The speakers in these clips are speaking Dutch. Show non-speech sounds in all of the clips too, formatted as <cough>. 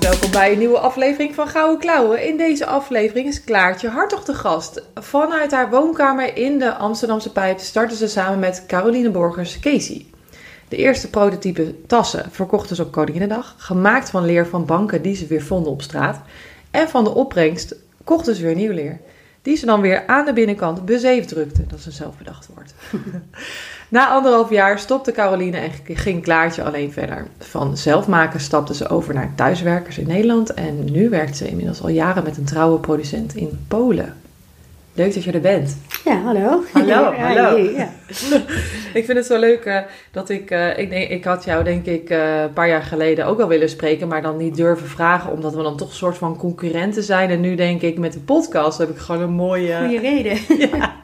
Welkom bij een nieuwe aflevering van Gouden Klauwen. In deze aflevering is Klaartje Hartog de gast. Vanuit haar woonkamer in de Amsterdamse Pijp starten ze samen met Caroline Borgers Casey. De eerste prototype tassen verkochten ze op Koninginnedag, gemaakt van leer van banken die ze weer vonden op straat. En van de opbrengst kochten ze weer nieuw leer, die ze dan weer aan de binnenkant bezeefd drukten. Dat is een zelfbedacht woord. <laughs> Na anderhalf jaar stopte Caroline en ging Klaartje alleen verder. Van zelfmaken stapte ze over naar thuiswerkers in Nederland en nu werkt ze inmiddels al jaren met een trouwe producent in Polen. Leuk dat je er bent. Ja, hallo. Hallo, hallo. Ja, <laughs> ik vind het zo leuk uh, dat ik, uh, ik, ik had jou denk ik uh, een paar jaar geleden ook wel willen spreken, maar dan niet durven vragen, omdat we dan toch een soort van concurrenten zijn. En nu denk ik met de podcast heb ik gewoon een mooie... Goeie reden. <laughs> <laughs> ja.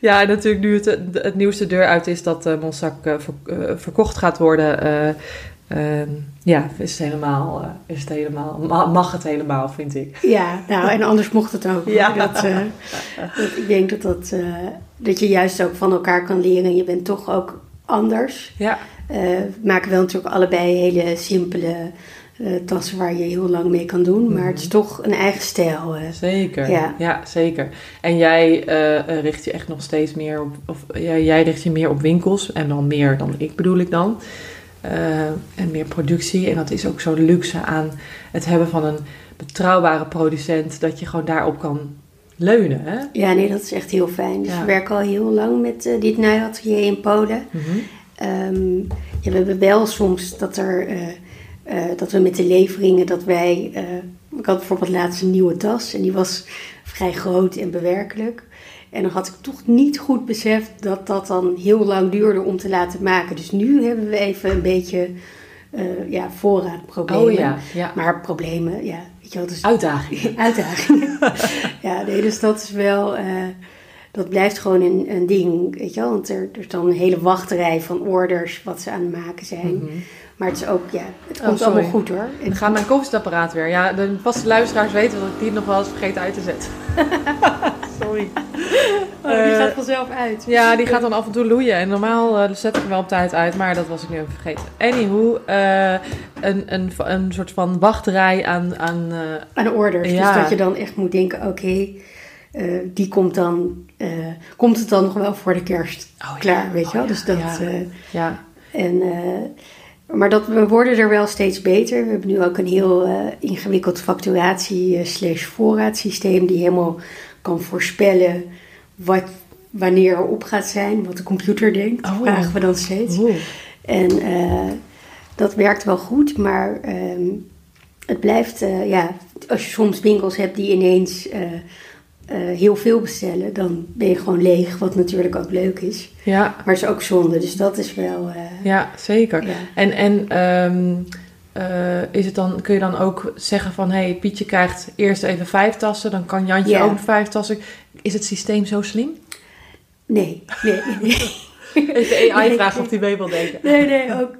Ja, en natuurlijk nu het, het nieuwste deur uit is dat uh, Monsak ver, verkocht gaat worden... Uh, ja, is het helemaal, is het helemaal, mag het helemaal, vind ik. Ja, nou, en anders mocht het ook. Ja. Dat, dat, ik denk dat, dat, dat je juist ook van elkaar kan leren. Je bent toch ook anders. Ja. we maken wel natuurlijk allebei hele simpele tassen waar je heel lang mee kan doen. Maar het is toch een eigen stijl. zeker, ja. ja. zeker. En jij richt je echt nog steeds meer op, of ja, jij richt je meer op winkels. En dan meer dan ik bedoel ik dan. Uh, en meer productie. En dat is ook zo'n luxe aan het hebben van een betrouwbare producent, dat je gewoon daarop kan leunen. Hè? Ja, nee, dat is echt heel fijn. Dus ja. we werken al heel lang met uh, dit naaiatelier in Polen. Mm -hmm. um, ja, we hebben wel soms dat, er, dat we met de leveringen, dat wij... ik had bijvoorbeeld laatst een nieuwe tas en die was vrij groot en bewerkelijk. En dan had ik toch niet goed beseft dat dat dan heel lang duurde om te laten maken. Dus nu hebben we even een beetje uh, ja, voorraadproblemen. Oh ja, ja. Maar problemen, ja. Weet je wat, dus, uitdagingen. <laughs> uitdagingen. <laughs> ja, nee, dus dat is wel... Uh, dat blijft gewoon een, een ding, weet je wel. Want er, er is dan een hele wachterij van orders wat ze aan het maken zijn. Mm -hmm. Maar het is ook, ja, het komt oh, allemaal goed hoor. Dan gaat mijn koffiezetapparaat weer. Ja, de vaste luisteraars weten dat ik die nog wel eens vergeet uit te zetten. <laughs> sorry. Oh, die uh, gaat vanzelf uit. Ja, die gaat dan af en toe loeien. En normaal uh, zet ik hem wel op tijd uit, maar dat was ik nu even vergeten. Anywho, uh, een, een, een soort van wachterij aan... Aan, aan orders. Ja. Dus dat je dan echt moet denken, oké, okay, die komt dan... komt het dan nog wel voor de kerst oh, klaar, ja. weet je wel? Oh, dus dat... ja. En... Maar dat, we worden er wel steeds beter. We hebben nu ook een heel uh, ingewikkeld facturatie-slash-voorraadsysteem die helemaal kan voorspellen wat, wanneer er op gaat zijn, wat de computer denkt. Oh. Vragen we dan steeds. Oh. En uh, dat werkt wel goed, maar um, het blijft, uh, ja, als je soms winkels hebt die ineens uh, heel veel bestellen, dan ben je gewoon leeg, wat natuurlijk ook leuk is. Ja. Maar het is ook zonde, dus dat is wel. ja, zeker. Ja. En, en um, uh, is het dan, kun je dan ook zeggen van hé, hey, Pietje krijgt eerst even vijf tassen, dan kan Jantje Ja. ook vijf tassen. Is het systeem zo slim? Nee, nee, nee. <laughs> Is <laughs> de AI Nee. vraag of die mee wil denken? Nee, nee, ook.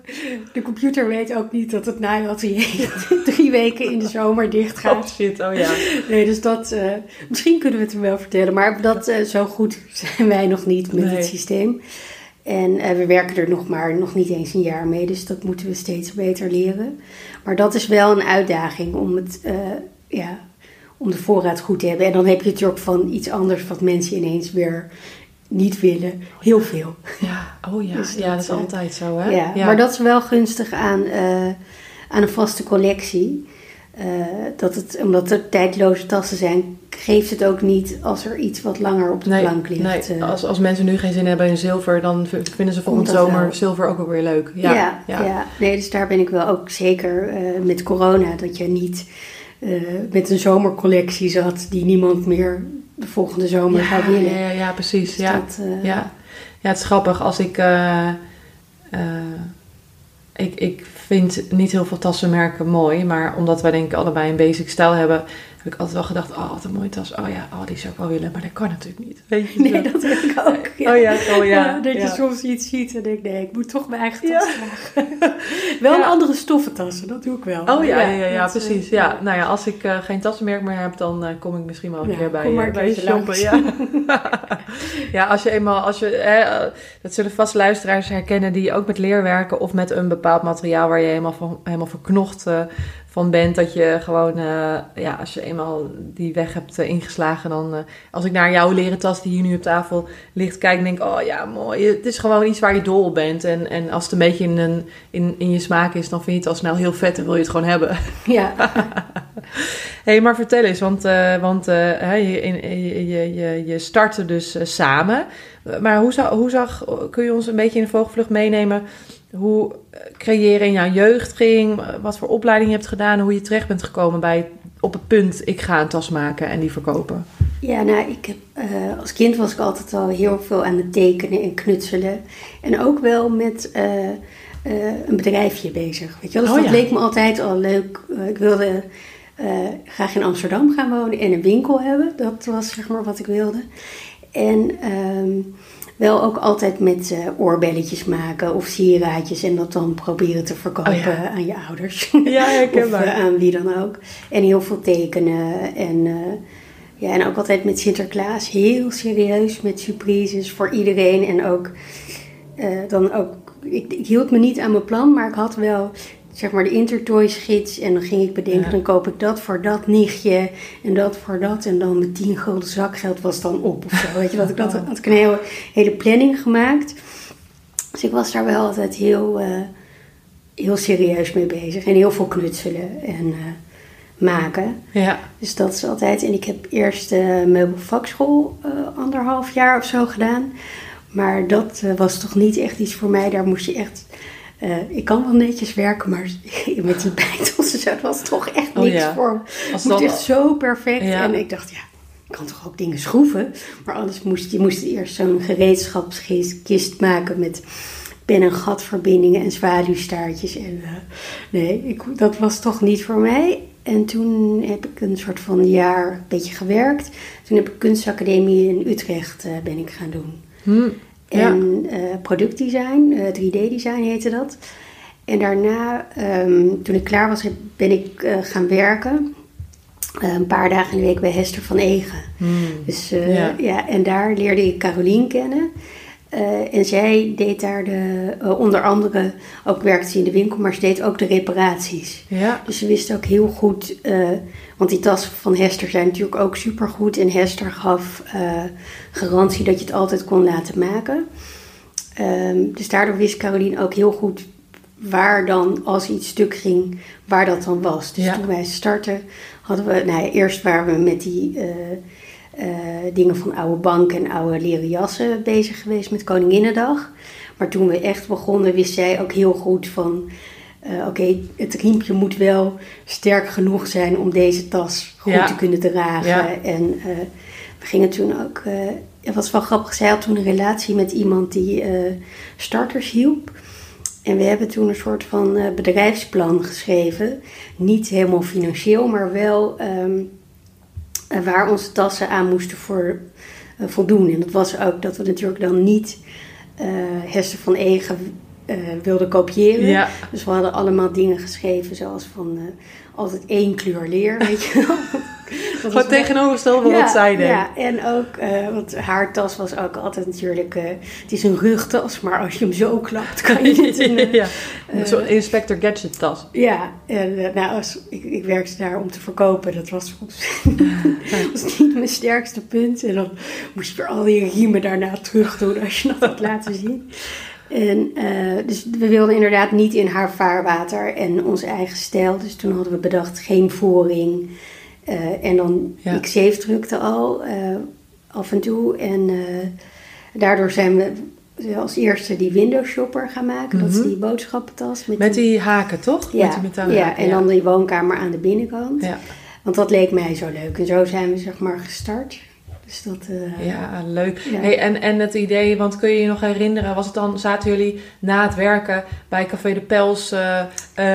De computer weet ook niet dat het naaiatelier <laughs> drie weken in de zomer dicht Oh gaat. shit, oh ja. Nee, dus dat, uh, misschien kunnen we het hem wel vertellen, maar dat, uh, zo goed zijn wij nog niet met Nee. het systeem. En uh, we werken er nog maar nog niet eens een jaar mee, dus dat moeten we steeds beter leren. Maar dat is wel een uitdaging om, het, ja, om de voorraad goed te hebben. En dan heb je natuurlijk van iets anders wat mensen ineens weer niet willen, heel veel. Ja, oh ja, Dus ja dat is dat, altijd zo hè? Ja, maar dat is wel gunstig aan, uh, aan een vaste collectie. Uh, dat het, omdat er tijdloze tassen zijn, geeft het ook niet als er iets wat langer op de nee, plank ligt. Nee, als, als mensen nu geen zin hebben in zilver, dan vinden ze volgend dat zomer wel. zilver ook wel weer leuk. Ja, ja, ja. Nee, dus daar ben ik wel ook zeker met corona, dat je niet met een zomercollectie zat die niemand meer de volgende zomer ja, zou willen. Ja, ja, ja precies. Dus ja. dat, uh, ja. ja, het is grappig als ik. Uh, uh, ik, ik vind niet heel veel tassenmerken mooi. Maar omdat wij denk ik allebei een basic stijl hebben, heb ik altijd wel gedacht, oh, wat een mooie tas. Oh ja, oh, die zou ik wel willen. Maar dat kan natuurlijk niet. Weet je <laughs> nee, dat heb ik ook. Ja. Oh ja, <laughs> oh ja. dat je soms iets ziet en denk nee, ik moet toch mijn eigen tas dragen. <laughs> wel een andere stoffen tassen, dat doe ik wel. Oh ja, ja, ja, precies. Ja. Nou ja, als ik uh, geen tassenmerk meer heb, dan uh, kom ik misschien wel een keer bij, uh, bij shoppen. Ja. ja, als je eenmaal, als je, eh, dat zullen vast luisteraars herkennen die ook met leer werken of met een bepaald materiaal waar je helemaal, van, helemaal verknocht van bent. Dat je gewoon, uh, ja, als je eenmaal die weg hebt uh, ingeslagen, dan uh, als ik naar jouw leren tas die hier nu op tafel ligt kijk, denk ik, oh ja, mooi. Het is gewoon iets waar je dol op bent. En, en als het een beetje in, een, in, in je smaak is, dan vind je het al snel heel vet en wil je het gewoon hebben. <laughs> Ja. <laughs> hey, maar vertel eens, want, want je, je, je, je startte dus samen. Maar hoe, zag, hoe zag, kun je ons een beetje in de vogelvlucht meenemen hoe creëren in jouw jeugd ging, wat voor opleiding je hebt gedaan, hoe je terecht bent gekomen bij op het punt ik ga een tas maken en die verkopen? Ja, nou, ik heb, uh, als kind was ik altijd al heel veel aan het tekenen en knutselen. En ook wel met uh, uh, een bedrijfje bezig. Weet je wel? Dus oh, dat leek me altijd al leuk. ik wilde graag in Amsterdam gaan wonen en een winkel hebben. Dat was zeg maar wat ik wilde. En ehm, wel ook altijd met uh, oorbelletjes maken of sieraadjes en dat dan proberen te verkopen oh aan je ouders. Ja, herkenbaar. <laughs> of uh, aan wie dan ook. En heel veel tekenen en, uh, ja, en ook altijd met Sinterklaas heel serieus met surprises voor iedereen. En ook dan ook, ik, ik hield me niet aan mijn plan, maar ik had wel zeg maar de Intertoys gids. En dan ging ik bedenken, dan koop ik dat voor dat nichtje en dat voor dat. En dan met 10 gulden zakgeld was dan op of zo. Weet je wat, ik dat, had ik een hele, hele planning gemaakt. Dus ik was daar wel altijd heel, uh, heel serieus mee bezig. En heel veel knutselen en uh, maken. Ja. Dus dat is altijd. En ik heb eerst de uh, meubelvakschool anderhalf jaar of zo gedaan. Maar dat was toch niet echt iets voor mij. Daar moest je echt uh, ik kan wel netjes werken, maar <laughs> met die bijtels dat was toch echt oh, niks voor me. Het moest echt zo perfect. En ik dacht, ja, ik kan toch ook dingen schroeven. Maar anders moest je moest eerst zo'n gereedschapskist maken met pen- en gatverbindingen en zwaluwstaartjes. En uh, nee, ik, dat was toch niet voor mij. En toen heb ik een soort van jaar een beetje gewerkt. Toen heb ik kunstacademie in Utrecht uh, ben ik gaan doen. Hm. En ja. uh, productdesign, uh, 3D-design heette dat. En daarna, um, toen ik klaar was, ben ik uh, gaan werken. een paar dagen in de week bij Hester van Egen. Hmm. Dus ja. ja. en daar leerde ik Carolien kennen. En zij deed daar de, onder andere, ook werkte ze in de winkel, maar ze deed ook de reparaties. Ja. Dus ze wist ook heel goed want die tassen van Hester zijn natuurlijk ook super goed. En Hester gaf garantie dat je het altijd kon laten maken. Um, dus daardoor wist Caroline ook heel goed waar dan, als iets stuk ging, waar dat dan was. Dus ja. toen wij startten, hadden we, nou ja, eerst waren we met die dingen van oude banken en oude leren jassen bezig geweest met Koninginnedag. Maar toen we echt begonnen, wist zij ook heel goed van uh, oké, het riempje moet wel sterk genoeg zijn om deze tas goed ja. te kunnen dragen. Ja. En uh, we gingen toen ook, uh, het was wel grappig, zij had toen een relatie met iemand die starters hielp. En we hebben toen een soort van bedrijfsplan geschreven. Niet helemaal financieel, maar wel um, waar onze tassen aan moesten voor, voldoen. En dat was ook dat we natuurlijk dan niet Hester van Egen uh, wilde kopiëren. Ja. Dus we hadden allemaal dingen geschreven zoals van uh, altijd één kleur leer, <laughs> weet je wel. Wat tegenovergestelde van ja, wat zij deed. Ja, en ook, uh, want haar tas was ook altijd natuurlijk, het is een rugtas, maar als je hem zo klapt kan je <laughs> het een... ja, zo'n Inspector Gadget tas. Ja, en nou, als, ik, ik werkte daar om te verkopen, dat was, <laughs> was niet mijn sterkste punt. En dan moest je weer al die riemen daarna terug doen als je dat had laten zien. En, uh, dus we wilden inderdaad niet in haar vaarwater en onze eigen stijl. Dus toen hadden we bedacht geen voering. Uh, en dan, ja. ik zeefdrukte al uh, af en toe. En daardoor zijn we als eerste die window shopper gaan maken. Mm -hmm. Dat is die boodschappentas. Met, met die, die, haken, toch? Ja, met die metalen ja haken, en dan die woonkamer aan de binnenkant. Ja. Want dat leek mij zo leuk. En zo zijn we zeg maar gestart. Dus dat, ja, leuk. Hey, en, en het idee, want kun je je nog herinneren, was het dan, zaten jullie na het werken bij Café de Pels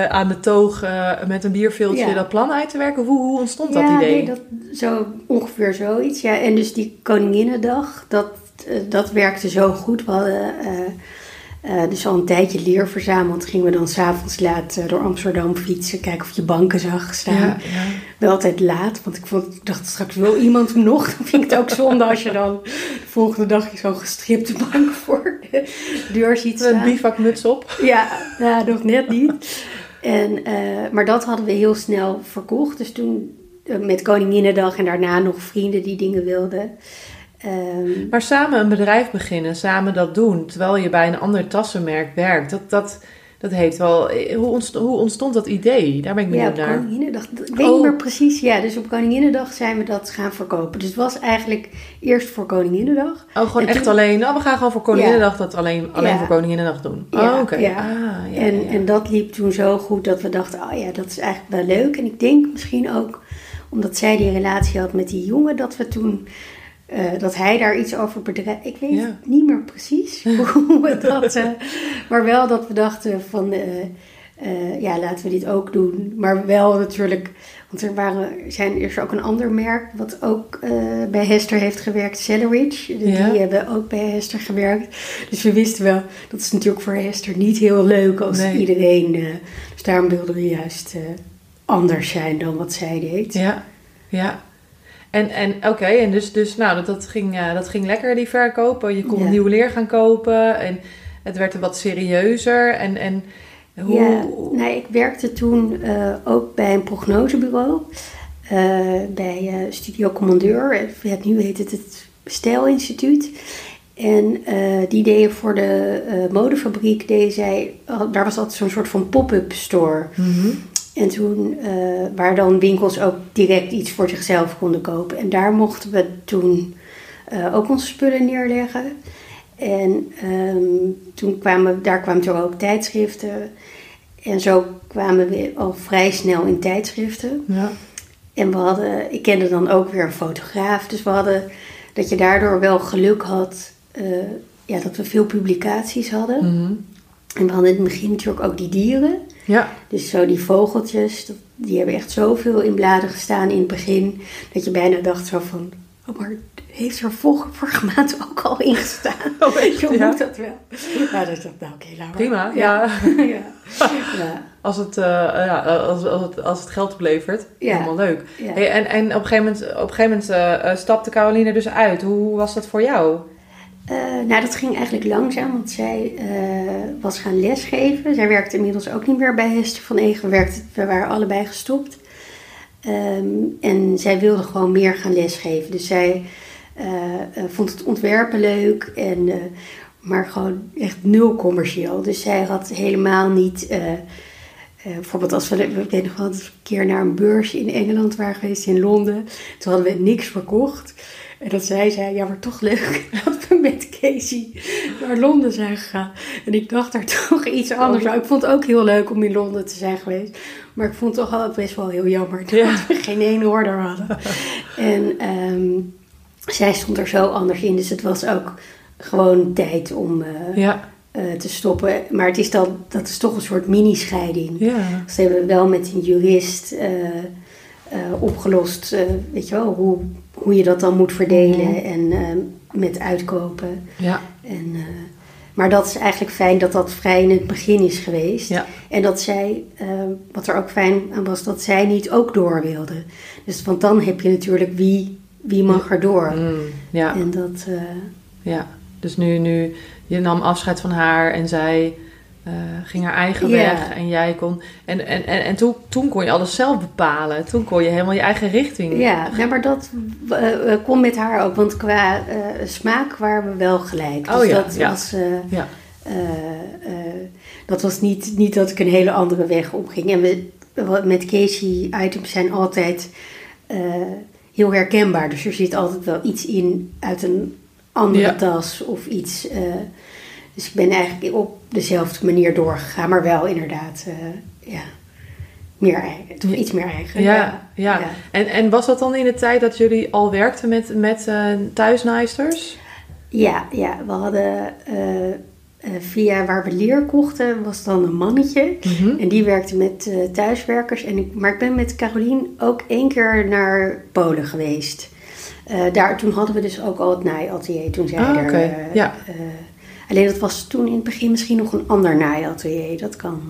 aan de toog met een bierveeltje dat plan uit te werken? Hoe, hoe ontstond dat idee? Nee, dat, zo, ongeveer zoiets. Ja, en dus die Koninginnedag, dat, dat werkte zo goed. We hadden uh, dus al een tijdje leer verzameld. Gingen we dan s'avonds laat uh, door Amsterdam fietsen. Kijken of je banken zag staan. Ja, ja. Wel altijd laat. Want ik, vond, ik dacht straks wil iemand nog. <laughs> Dan vind ik het ook zonde als je dan de volgende dag zo'n gestripte bank <laughs> voor de deur ziet staan. Een bivakmuts op. Ja, nou, nog net niet. En, uh, maar dat hadden we heel snel verkocht. Dus toen met Koninginnedag en daarna nog vrienden die dingen wilden. Um, maar samen een bedrijf beginnen, samen dat doen, terwijl je bij een ander tassenmerk werkt, dat, dat, dat heeft wel. Hoe ontstond, hoe ontstond dat idee? Daar ben ik benieuwd ja, naar. Koninginnedag. Ik weet oh. niet meer precies. Ja, dus op Koninginnedag zijn we dat gaan verkopen. Dus het was eigenlijk eerst voor Koninginnedag. Oh, gewoon echt alleen. Oh, we gaan gewoon voor Koninginnedag dat alleen, alleen voor Koninginnedag doen. Ja, oh, oké. Ja. Ah, ja, en, en dat liep toen zo goed dat we dachten: oh ja, dat is eigenlijk wel leuk. En ik denk misschien ook omdat zij die relatie had met die jongen, dat we toen uh, dat hij daar iets over bedrijf. Ik weet niet meer precies <laughs> hoe we dat. Uh, maar wel dat we dachten van. Uh, ja, laten we dit ook doen. Maar wel natuurlijk. Want er waren, zijn, er is ook een ander merk. wat ook bij Hester heeft gewerkt. Celleridge. Die hebben ook bij Hester gewerkt. Dus we wisten wel. Dat is natuurlijk voor Hester niet heel leuk als nee. iedereen. dus daarom wilden we juist anders zijn dan wat zij deed. Ja, ja. En, en oké, en dus, dus nou, dat, dat, ging, uh, dat ging lekker, die verkopen. Je kon ja. nieuwe leer gaan kopen en het werd wat serieuzer. En, en hoe... Ja, nou, ik werkte toen uh, ook bij een prognosebureau. Uh, bij Studio Commandeur. nu heet het het Stijlinstituut. En die deden voor de modefabriek, deden zij, daar was altijd zo'n soort van pop-up store. Mm -hmm. En toen, uh, waar dan winkels ook direct iets voor zichzelf konden kopen. En daar mochten we toen uh, ook onze spullen neerleggen. En um, toen kwamen, daar kwamen er ook tijdschriften. En zo kwamen we al vrij snel in tijdschriften. Ja. En we hadden, ik kende dan ook weer een fotograaf. Dus we hadden, dat je daardoor wel geluk had, uh, ja, dat we veel publicaties hadden. Mm -hmm. En we hadden in het begin natuurlijk ook die dieren. Ja. Dus zo die vogeltjes, die hebben echt zoveel in bladen gestaan in het begin. Dat je bijna dacht zo van, oh maar heeft er vorige maand ook al in gestaan? <laughs> Oh, je, ja. moet dat wel? Ja, dat is nou oké, laat maar. Prima, ja. ja. <laughs> ja. Als, het, uh, ja, als, als, het, als het geld oplevert, ja. helemaal leuk. Hey, en, en op een gegeven moment, op een gegeven moment uh, stapte Caroline dus uit. Hoe was dat voor jou? Uh, nou, dat ging eigenlijk langzaam, want zij uh, was gaan lesgeven. Zij werkte inmiddels ook niet meer bij Hester van Egen. We, werkte, we waren allebei gestopt. Um, en zij wilde gewoon meer gaan lesgeven. Dus zij uh, vond het ontwerpen leuk, en, maar gewoon echt nul commercieel. Dus zij had helemaal niet... bijvoorbeeld als we, we weet nog een keer naar een beurs in Engeland waren geweest, in Londen. Toen hadden we niks verkocht. En dat zij zei, ja, maar toch leuk <laughs> dat we met Casey naar Londen zijn gegaan. En ik dacht daar <laughs> toch iets anders Ik vond het ook heel leuk om in Londen te zijn geweest. Maar ik vond het toch wel best wel heel jammer dat <laughs> we geen ene order hadden. en um, zij stond er zo anders in. Dus het was ook gewoon tijd om... Uh, ja. Uh, te stoppen. Maar het is dan, dat is toch een soort mini-scheiding. Ja. Dus hebben we wel met een jurist uh, uh, opgelost, weet je wel, hoe hoe je dat dan moet verdelen mhm. en uh, met uitkopen. Ja. En, uh, maar dat is eigenlijk fijn dat dat vrij in het begin is geweest. Ja. En dat zij, uh, wat er ook fijn aan was, dat zij niet ook door wilde. Dus want dan heb je natuurlijk wie, wie mag er door. Mm, ja. En dat... ja, dus nu, nu, je nam afscheid van haar en zij uh, ging haar eigen weg en jij kon. En, en, en, en toen, toen kon je alles zelf bepalen. Toen kon je helemaal je eigen richting. Ja, ja maar dat uh, kon met haar ook. Want qua uh, smaak waren we wel gelijk. Dus oh, ja, dat was. ja. dat was niet, niet dat ik een hele andere weg opging. En we, met Casey items zijn altijd heel herkenbaar. Dus er zit altijd wel iets in uit een andere tas of iets. Dus ik ben eigenlijk op dezelfde manier doorgegaan, maar wel inderdaad, uh, ja, meer eigen, toch iets meer eigen. Ja, ja. ja. En, en was dat dan in de tijd dat jullie al werkten met, met uh, thuisnaaisters? Ja, ja, we hadden uh, via waar we leer kochten, was dan een mannetje. Mhm. En die werkte met thuiswerkers. En ik, maar ik ben met Carolien ook één keer naar Polen geweest. daar, toen hadden we dus ook al het naaiatelier toen zij ah, er. Okay. ja. Alleen dat was toen in het begin misschien nog een ander naaiatelier. Dat kan.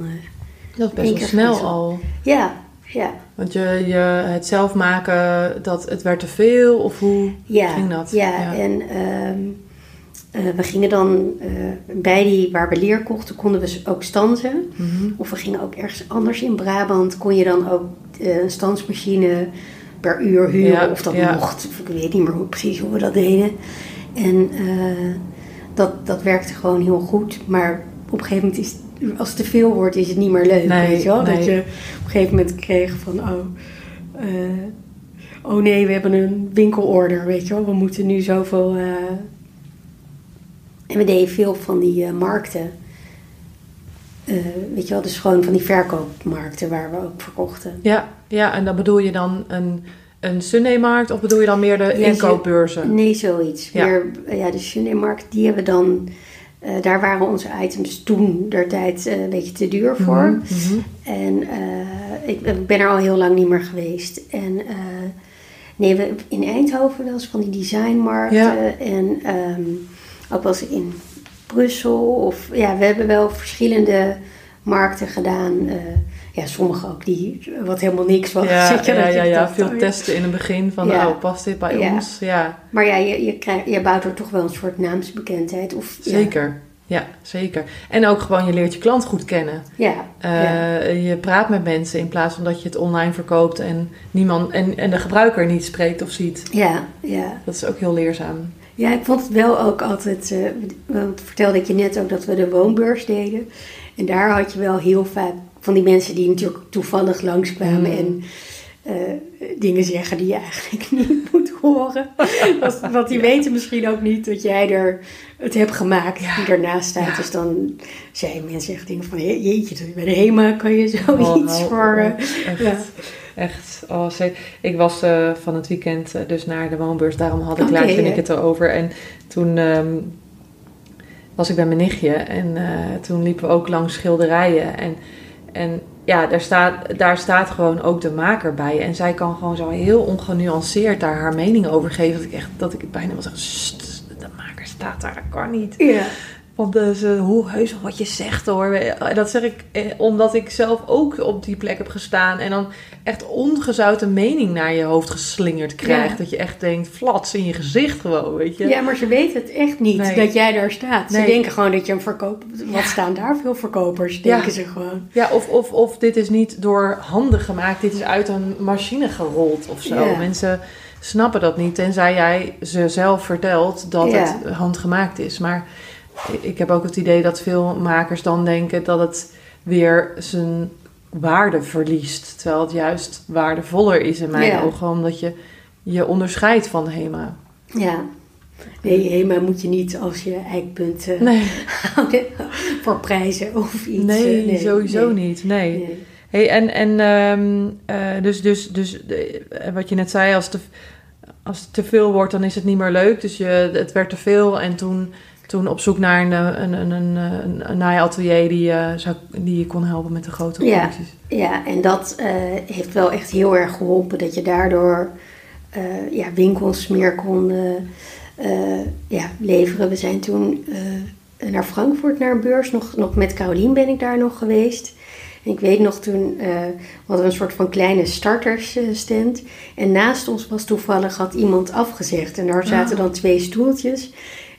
dat is best wel snel al. Ja, ja. Want je, je, het zelf maken, dat, het werd te veel? Of hoe ging dat? Ja, ja. en um, uh, we gingen dan uh, bij die waar we leer kochten, konden we ook stansen. Mm -hmm. Of we gingen ook ergens anders in Brabant, kon je dan ook uh, een stansmachine per uur huren. Ja, of dat ja. mocht, of ik weet niet meer hoe, precies hoe we dat deden. En dat, dat werkte gewoon heel goed. Maar op een gegeven moment is als het te veel wordt, is het niet meer leuk. Nee, weet je wel? Nee. Dat je op een gegeven moment kreeg van, oh, uh, oh nee, we hebben een winkelorder, weet je wel. We moeten nu zoveel... Uh... En we deden veel van die uh, markten. weet je wel, dus gewoon van die verkoopmarkten waar we ook verkochten. Ja, ja en dan bedoel je dan een, een Sunday-markt of bedoel je dan meer de ja, inkoopbeurzen? Nee, zoiets. Ja. Meer, ja, de Sunday-markt, die hebben we dan... Uh, daar waren onze items toen der tijd uh, een beetje te duur voor. Mm -hmm. En uh, ik, ik, ben er al heel lang niet meer geweest. En nee, we, in Eindhoven wel eens van die designmarkten. Ja. En um, ook wel eens in Brussel. Of ja, we hebben wel verschillende markten gedaan. Ja, sommige ook die wat helemaal niks was. Ja, Zit je, ja, ja, ja. veel testen in het begin van, Ja. oh, past dit bij Ja. ons? Ja, Maar ja, je, je, krijgt, je bouwt er toch wel een soort naamsbekendheid. Of, ja. zeker. Ja, zeker. En ook gewoon, je leert je klant goed kennen. Ja, Uh, ja. Je praat met mensen in plaats van dat je het online verkoopt en, niemand, en, en de gebruiker niet spreekt of ziet. ja, ja. Dat is ook heel leerzaam. Ja, ik vond het wel ook altijd. eh, want vertelde ik je net ook dat we de woonbeurs deden. En daar had je wel heel vaak van die mensen die natuurlijk toevallig langskwamen Mm. en eh, dingen zeggen die je eigenlijk <laughs> niet moet horen. Want, die weten misschien ook niet dat jij er het hebt gemaakt Ja. die ernaast staat. Ja. Dus dan zijn mensen echt dingen van je- jeetje, bij de HEMA kan je zoiets Oh, hou voor. eh, op. Echt. Echt. Oh, ik was eh, van het weekend eh, dus naar de woonbeurs. Daarom had ik laatst vind ik het erover. En toen ehm, was ik bij mijn nichtje. En eh, toen liepen we ook langs schilderijen. En, en ja, daar staat, daar staat gewoon ook de maker bij. En zij kan gewoon zo heel ongenuanceerd daar haar mening over geven. Dat ik echt, dat ik bijna zeggen, "Sst, de maker staat daar, dat kan niet. Ja. Eh, ze, hoe heus wat je zegt hoor. En Dat zeg ik eh, omdat ik zelf ook op die plek heb gestaan. En dan echt ongezouten mening naar je hoofd geslingerd krijgt. Ja. Dat je echt denkt, flats in je gezicht gewoon, weet je. Ja, maar ze weten het echt niet Nee. dat jij daar staat. Ze denken gewoon dat je een verkoop. Wat Ja. staan daar veel verkopers? Ja. Denken ze gewoon. Ja, of, of, of dit is niet door handen gemaakt. Dit is uit een machine gerold of zo. Mensen snappen dat niet. Tenzij jij ze zelf vertelt dat het handgemaakt is. Maar ik heb ook het idee dat veel makers dan denken dat het weer zijn waarde verliest. Terwijl het juist waardevoller is in mijn Ja. ogen. Omdat je je onderscheidt van HEMA. Ja. Nee, HEMA moet je niet als je eikpunt Nee, <laughs> houden voor prijzen of iets. nee, eh, sowieso nee. niet. Nee. Nee. Hey, en en ehm, eh, dus, dus, dus de- eh, wat je net zei, als, te, als het te veel wordt, dan is het niet meer leuk. Dus je, het werd te veel en toen, toen op zoek naar een, eh, een, een, een, een, een naaiatelier die, eh, zou, die je kon helpen met de grote Ja. producties. Ja, en dat eh, heeft wel echt heel erg geholpen. Dat je daardoor eh, ja, winkels meer kon eh, ja, leveren. We zijn toen eh, naar Frankfurt naar een beurs. Nog, nog met Carolien ben ik daar nog geweest. En ik weet nog toen, eh, we hadden een soort van kleine startersstand. En naast ons was toevallig, had iemand afgezegd. En daar zaten Oh. dan twee stoeltjes.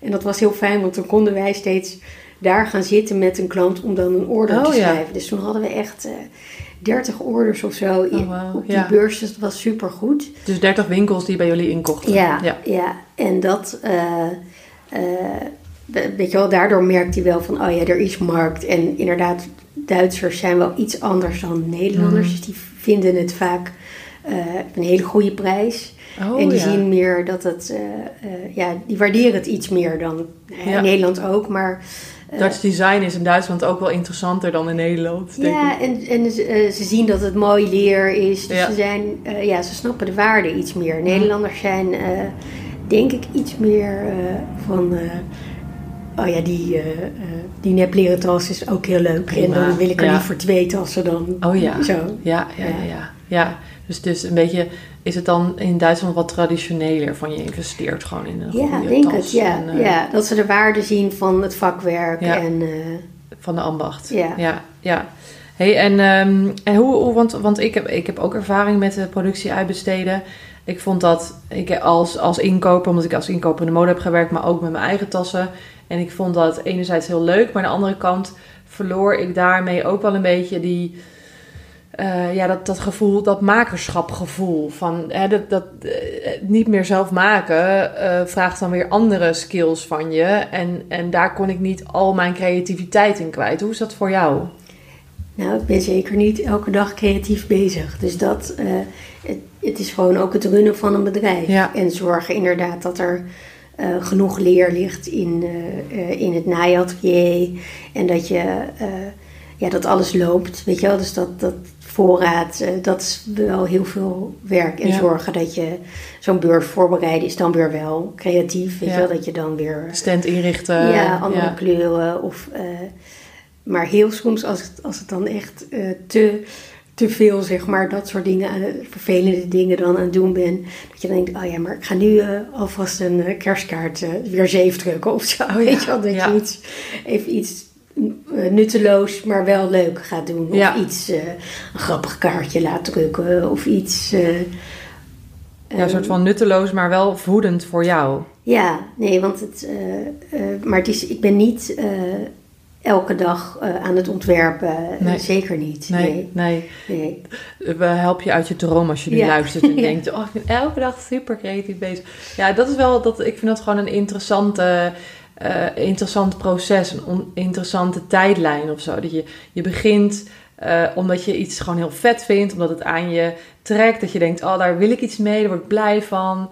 En dat was heel fijn, want dan konden wij steeds daar gaan zitten met een klant om dan een order Oh, te ja. schrijven. Dus toen hadden we echt eh 30 orders of zo in, Oh, wauw, op die ja. beurs. Dus dat was super goed. Dus 30 winkels die bij jullie inkochten. Ja, ja. ja. en dat, eh, eh, we- weet je wel, daardoor merkt hij wel van, oh ja, er is markt. En inderdaad, Duitsers zijn wel iets anders dan Nederlanders. Mhm. Dus die vinden het vaak een hele goede prijs. Oh, en die ja. zien meer dat het, eh, eh, ja, die waarderen het iets meer dan eh, Ja. in Nederland ook. Maar Dutch design is in Duitsland ook wel interessanter dan in Nederland. Denk ja, ik. en, en ze, ze zien dat het mooi leer is. Dus Ja. ze, zijn, ja, ze snappen de waarde iets meer. Nederlanders zijn, denk ik, iets meer van... oh ja, die, die nepleren tas is ook heel leuk. Prima, En dan wil ik er ja. liever twee tassen dan Oh ja. zo. Ja, ja, ja. ja, ja. Dus, dus een beetje, is het dan in Duitsland wat traditioneler van je investeert gewoon in een Ja, goede denk tas het. Ja, en, eh, ja, dat ze de waarde zien van het vakwerk. Ja. En, eh, van de ambacht. Ja. ja, ja. Hey, en, ehm, en hoe, hoe- want, want ik, heb, ik heb ook ervaring met de productie uitbesteden. Ik vond dat ik als, als inkoper, omdat ik als inkoper in de mode heb gewerkt, maar ook met mijn eigen tassen. En ik vond dat enerzijds heel leuk, maar aan de andere kant verloor ik daarmee ook wel een beetje die, eh, ja, dat, dat gevoel, dat makerschapgevoel. Van hè, dat, dat eh, niet meer zelf maken eh, vraagt dan weer andere skills van je. En, en daar kon ik niet al mijn creativiteit in kwijt. Hoe is dat voor jou? Nou, ik ben zeker niet elke dag creatief bezig. Dus dat, het, het is gewoon ook het runnen van een bedrijf. Ja. En zorgen inderdaad dat er genoeg leer ligt in, in het naaiatelier. En dat je, ja, dat alles loopt, weet je wel. Dus dat, dat voorraad, eh, dat is wel heel veel werk. En Ja. zorgen dat je zo'n beurs voorbereiden is dan weer wel creatief. Weet Ja. je wel, dat je dan weer... Stand inrichten. Ja, andere ja. kleuren. Of, eh, maar heel soms als het, als het dan echt eh, te, te veel, zeg maar, dat soort dingen, aan, vervelende dingen dan aan het doen ben. Dat je denkt, oh ja, maar ik ga nu eh, alvast een eh, kerstkaart eh, weer zeef drukken of zo. <laughs> Weet je wel, dat je iets, even iets eh, nutteloos, maar wel leuk gaat doen. Of Ja. iets, eh, een grappig kaartje laat drukken. Of iets... eh, Ja, een soort van nutteloos, maar wel voedend voor jou. Ja, nee, want het. eh, eh, maar het is, ik ben niet eh, elke dag eh, aan het ontwerpen. eh, Nee. Zeker niet. Nee, Nee. nee. nee. We helpen je uit je droom als je nu Ja. luistert en <laughs> Ja. denkt, oh, ik ben elke dag super creatief bezig. Ja, dat is wel, dat, ik vind dat gewoon een interessante, eh, interessant proces, een interessante tijdlijn of zo. Dat je, je begint eh, omdat je iets gewoon heel vet vindt, omdat het aan je trekt, dat je denkt, oh, daar wil ik iets mee, daar word ik blij van.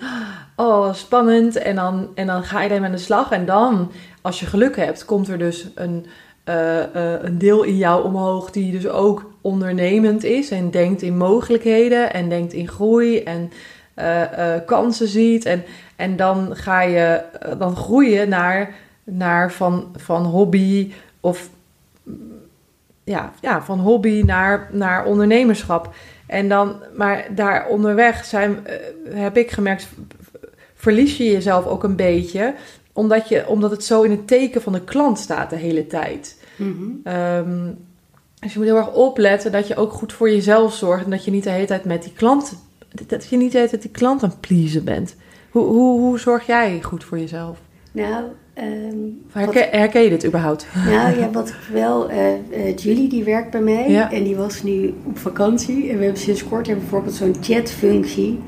Oh, spannend. En dan, en dan ga je ermee aan de slag. En dan, als je geluk hebt, komt er dus een, eh, een deel in jou omhoog die dus ook ondernemend is en denkt in mogelijkheden en denkt in groei en eh, eh, kansen ziet. En, en dan ga je eh, dan groeien naar, naar van, van hobby of ja, ja, van hobby naar, naar ondernemerschap. En dan, maar daar onderweg zijn, heb ik gemerkt, verlies je jezelf ook een beetje, omdat, je, omdat het zo in het teken van de klant staat de hele tijd. Ehm, dus je moet heel erg opletten dat je ook goed voor jezelf zorgt en dat je niet de hele tijd met die klant, dat je niet hele tijd die klant aan het pleasen bent. Hoe, hoe, hoe zorg jij goed voor jezelf? Nou, ehm, wat, Herken, herken je dit überhaupt? nou <laughs> ja, wat ik wel. eh, Julie die werkt bij mij Ja. en die was nu op vakantie. En we hebben sinds kort hebben bijvoorbeeld zo'n chatfunctie.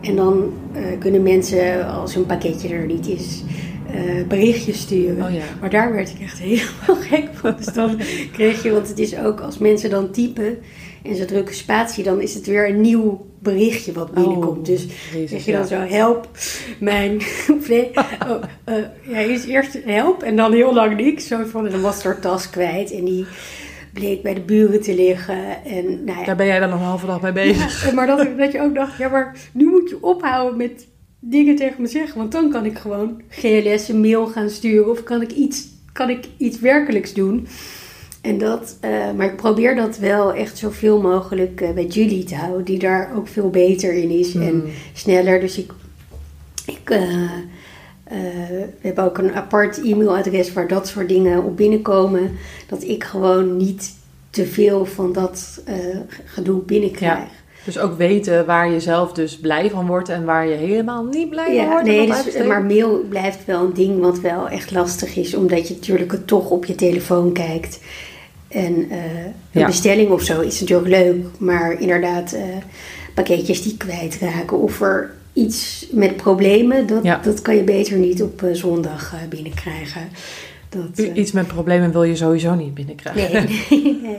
En dan eh, kunnen mensen, als hun pakketje er niet is, eh, berichtjes sturen. Oh ja. Maar daar werd ik echt <laughs> helemaal gek van. Dus dan kreeg je, want het is ook als mensen dan typen en ze drukken spatie, dan is het weer een nieuw berichtje wat binnenkomt. Oh, dus Jezus, zeg je ja. dan zo, help mijn... <laughs> nee, <laughs> oh, eh, ja, eerst, eerst help en dan heel lang niks. Zo van, dan was haar tas kwijt en die bleek bij de buren te liggen. En, nou ja, Daar ben jij dan nog een halve dag mee bezig. ja, maar dat, dat je ook dacht, ja, maar nu moet je ophouden met dingen tegen me zeggen. Want dan kan ik gewoon GLS een mail gaan sturen of kan ik iets, kan ik iets werkelijks doen. En dat, eh, maar ik probeer dat wel echt zoveel mogelijk eh, bij Julie te houden, die daar ook veel beter in is en Hmm. sneller. Dus ik, ik eh, eh, we hebben ook een apart e-mailadres waar dat soort dingen op binnenkomen. Dat ik gewoon niet te veel van dat eh, gedoe binnenkrijg. Ja. Dus ook weten waar je zelf dus blij van wordt en waar je helemaal niet blij van wordt. nee, dus, maar mail blijft wel een ding wat wel echt lastig is, omdat je natuurlijk het toch op je telefoon kijkt. En eh, een Ja. bestelling of zo is natuurlijk leuk, maar inderdaad, eh, pakketjes die kwijtraken of er iets met problemen, dat, Ja. dat kan je beter niet op eh, zondag binnenkrijgen. Dat, Iets met problemen wil je sowieso niet binnenkrijgen. Nee, nee, nee,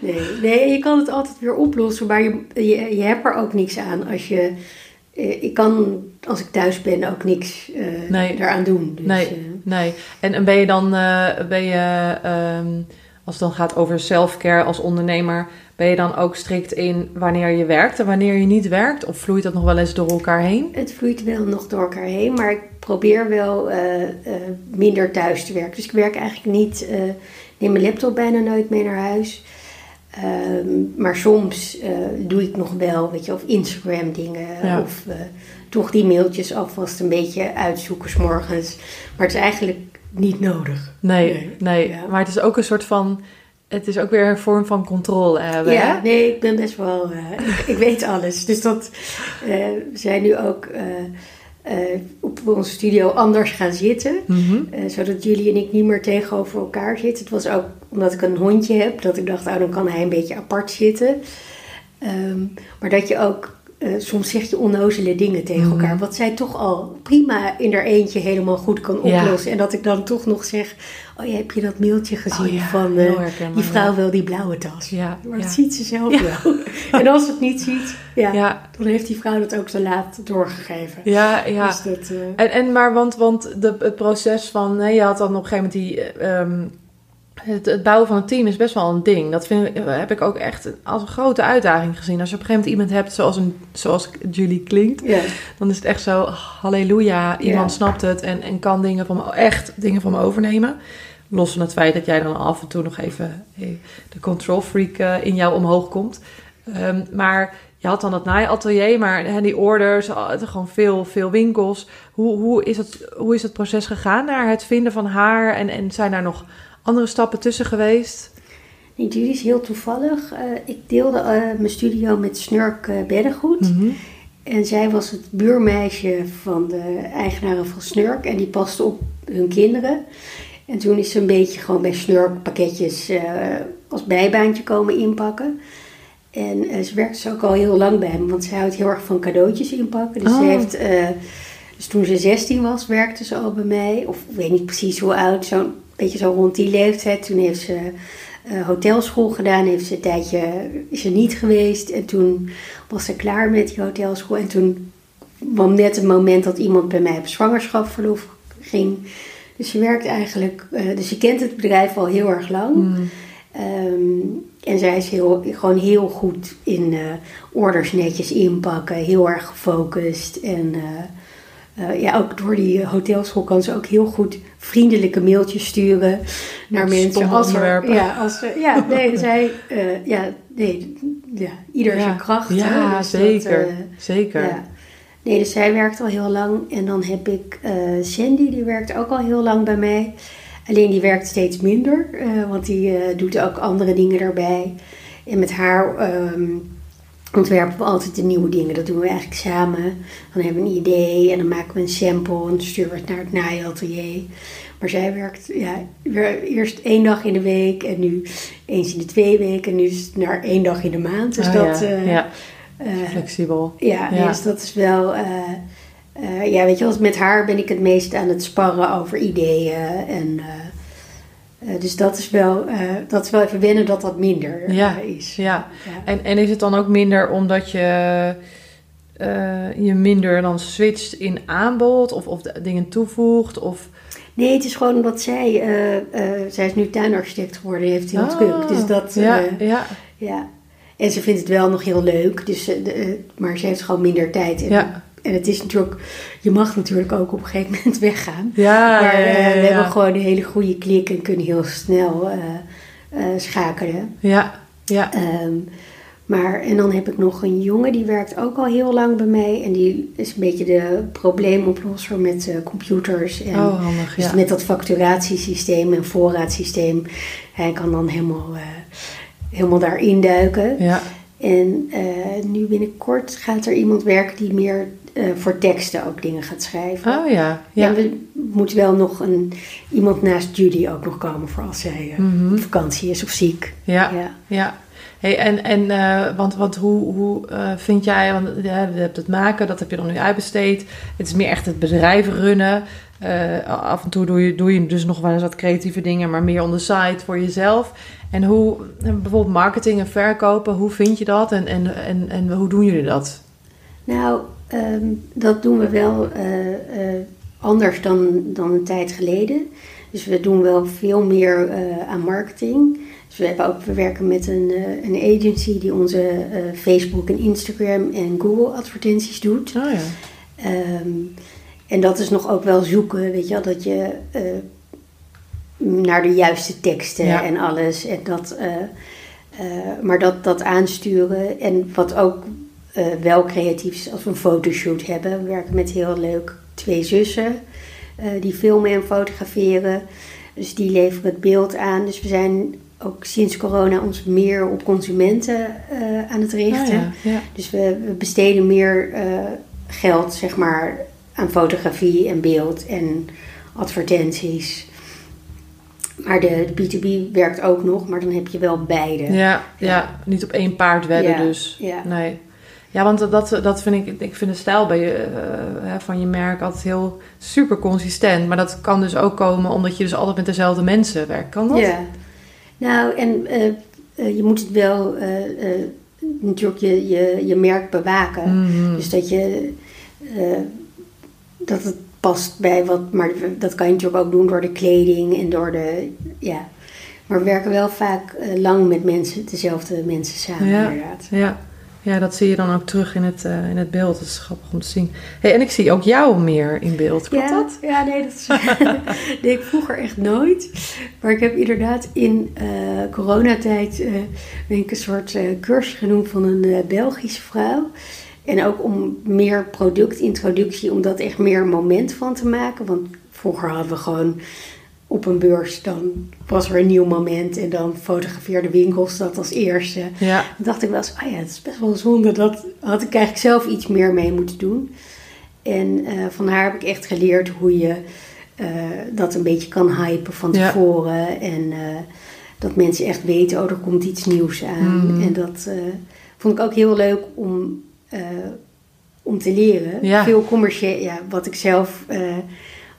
nee. Nee, je kan het altijd weer oplossen, maar je, je, je hebt er ook niks aan als je ik kan als ik thuis ben ook niks daaraan doen. Dus, nee, nee. En, en ben je dan, ben je, ehm, als het dan gaat over self-care als ondernemer, ben je dan ook strikt in wanneer je werkt en wanneer je niet werkt? Of vloeit dat nog wel eens door elkaar heen? Het vloeit wel nog door elkaar heen, maar ik probeer wel minder thuis te werken. Dus ik werk eigenlijk niet, neem mijn laptop bijna nooit mee naar huis. Ehm, maar soms uh, doe ik nog wel, weet je, of Instagram dingen. Of uh, toch die mailtjes alvast een beetje uitzoeken s morgens. Maar het is eigenlijk niet nodig. Nee, nee. maar het is ook een soort van... Het is ook weer een vorm van controle hebben, Ja, nee, ik ben best wel... Uh, ik, ik, weet alles. Dus dat... we zijn nu ook uh, op onze studio anders gaan zitten. Mhm. Eh, zodat jullie en ik niet meer tegenover elkaar zitten. Het was ook omdat ik een hondje heb, dat ik dacht, oh, dan kan hij een beetje apart zitten. Ehm, maar dat je ook uh, soms zeg je onnozele dingen tegen mhm. elkaar. Wat zij toch al prima in haar eentje helemaal goed kan oplossen. En dat ik dan toch nog zeg: Oh ja, heb je dat mailtje gezien oh van uh, die vrouw wil die blauwe tas? Ja, maar dat ziet ze zelf wel. <laughs> en als ze het niet ziet, ja, dan heeft die vrouw dat ook zo laat doorgegeven. Ja, ja. Dus dat, uh... en, en maar, want, want de, het proces van, nee, je had dan op een gegeven moment die. Um, het, het, bouwen van een team is best wel een ding. Dat vind ik, heb ik ook echt als een grote uitdaging gezien. Als je op een gegeven moment iemand hebt zoals, een, zoals Julie klinkt, dan is het echt zo, halleluja, iemand snapt het en, en kan dingen van me, echt dingen van me overnemen. Los van het feit dat jij dan af en toe nog even de control freak uh, in jou omhoog komt. Um, maar je had dan het naaiatelier, maar hè, die orders, gewoon veel, veel winkels. Hoe, hoe, is het, hoe is het proces gegaan naar het vinden van haar? En, en zijn daar nog andere stappen tussen geweest? Nee, jullie is heel toevallig. Uh, ik deelde uh, mijn studio met Snurk uh, Beddengoed. Mhm. En zij was het buurmeisje van de eigenaren van Snurk. En die paste op hun kinderen. En toen is ze een beetje gewoon bij Snurk pakketjes als bijbaantje komen inpakken. En ze werkte ze ook al heel lang bij hem, want zij houdt heel erg van cadeautjes inpakken. Dus, ze oh. heeft, dus toen ze 16 was, werkte ze al bij mij. Of ik weet niet precies hoe oud, zo'n beetje zo rond die leeftijd. Toen heeft ze uh, hotelschool gedaan, heeft ze een tijdje is niet geweest. En toen was ze klaar met die hotelschool. En toen kwam net het moment dat iemand bij mij op zwangerschapsverlof ging. Dus ze werkt eigenlijk, uh, dus ze kent het bedrijf al heel erg lang. Mm. Um, en zij is heel, gewoon heel goed in uh, orders netjes inpakken, heel erg gefocust. En uh, ja, ook door die hotelschool kan ze ook heel goed vriendelijke mailtjes sturen naar mensen. Als er, ja, als er, ja, <laughs> nee, zij, uh, ja, nee, ja, ieder zijn kracht. Ja, dus zeker, dat, uh, zeker. Ja. Nee, dus zij werkt al heel lang. En dan heb ik Sandy, die werkt ook al heel lang bij mij. Alleen die werkt steeds minder, want die doet ook andere dingen daarbij. En met haar... Um, ontwerpen we altijd de nieuwe dingen. Dat doen we eigenlijk samen. Dan hebben we een idee en dan maken we een sample en sturen we het naar het naaiatelier. Maar zij werkt ja, eerst één dag in de week en nu eens in de twee weken. En nu is het naar één dag in de maand. Dus oh, dat... Ja. Uh, ja. Uh, Flexibel. Ja, ja, dus dat is wel... Uh, ja, weet je, als met haar ben ik het meest aan het sparren over ideeën en... Uh, dus dat is, wel, uh, dat is wel even wennen dat dat minder ja, is. Ja. ja. En, en is het dan ook minder omdat je je minder dan switcht in aanbod of, of dingen toevoegt? Of... Nee, het is gewoon omdat zij, zij is nu tuinarchitect geworden, heeft heel oh, druk. Dus dat, ja, ja. ja. En ze vindt het wel nog heel leuk, dus, maar ze heeft gewoon minder tijd. En, ja. En het is natuurlijk, je mag natuurlijk ook op een gegeven moment <laughs> weggaan. Ja, maar ja, ja, we hebben gewoon een hele goede klik en kunnen heel snel uh, uh, schakelen. Ja, ja. Um, maar, en dan heb ik nog een jongen, die werkt ook al heel lang bij mij. En die is een beetje de probleemoplosser met uh, computers. En oh, handig, dus met dat facturatiesysteem en voorraadsysteem. Hij kan dan helemaal, helemaal daarin duiken. Ja. En nu binnenkort gaat er iemand werken die meer uh, voor teksten ook dingen gaat schrijven. Oh ja. Ja, ja we moeten wel nog een, iemand naast Judy ook nog komen voor als zij uh, mm -hmm. op vakantie is of ziek. Ja, ja. ja. Hey, en, en uh, want, want hoe, hoe vind jij, want je hebt het maken, dat heb je dan nu uitbesteed. Het is meer echt het bedrijf runnen. af en toe doe je, doe je dus nog wel eens wat creatieve dingen, maar meer on the side voor jezelf. En hoe, bijvoorbeeld marketing en verkopen, hoe vind je dat en, en, en, en hoe doen jullie dat? Nou, Ehm, dat doen we wel anders dan, dan een tijd geleden. Dus we doen wel veel meer aan marketing. Dus we, hebben ook, we werken met een, een agency die onze Facebook en Instagram en Google advertenties doet. Oh ja. Ehm, en dat is nog ook wel zoeken, weet je wel, dat je naar de juiste teksten en alles. En dat, eh, eh, maar dat, dat aansturen. En wat ook uh, wel creatief is als we een fotoshoot hebben. We werken met heel leuk twee zussen die filmen en fotograferen. Dus die leveren het beeld aan. Dus we zijn ook sinds corona ons meer op consumenten aan het richten. Oh ja, Dus we, we, besteden meer geld, zeg maar, aan fotografie en beeld en advertenties. Maar de, de, B2B werkt ook nog, maar dan heb je wel beide. Ja, ja. niet op één paard wedden dus. Ja. Nee. Ja, want dat, dat vind ik, ik vind de stijl bij je, uh, van je merk altijd heel super consistent. Maar dat kan dus ook komen omdat je dus altijd met dezelfde mensen werkt. Kan dat? Ja. Nou, en uh, je moet het wel natuurlijk je, je, je merk bewaken. Mhm. Dus dat je dat het past bij wat. Maar dat kan je natuurlijk ook doen door de kleding en door de. Ja. Maar we werken wel vaak lang met mensen, dezelfde mensen samen, ja, inderdaad. Ja. Ja, dat zie je dan ook terug in het, uh, in het beeld. Dat is grappig om te zien. Hey, en ik zie ook jou meer in beeld. Klopt ja, dat? Ja, nee, dat is, <laughs> deed ik vroeger echt nooit. Maar ik heb inderdaad in uh, coronatijd ben ik een soort cursus genoemd van een Belgische vrouw. En ook om meer productintroductie, om dat echt meer moment van te maken. Want vroeger hadden we gewoon op een beurs, dan was er een nieuw moment en dan fotografeerde winkels dat als eerste. Ja. Dan dacht ik wel eens, oh ja, het is best wel zonde. Dat had ik eigenlijk zelf iets meer mee moeten doen. En uh, van haar heb ik echt geleerd hoe je uh, dat een beetje kan hypen van tevoren. Ja. En uh, dat mensen echt weten, oh, er komt iets nieuws aan. Mm. En dat vond ik ook heel leuk om om te leren. Ja. Veel commercieel, ja, wat ik zelf,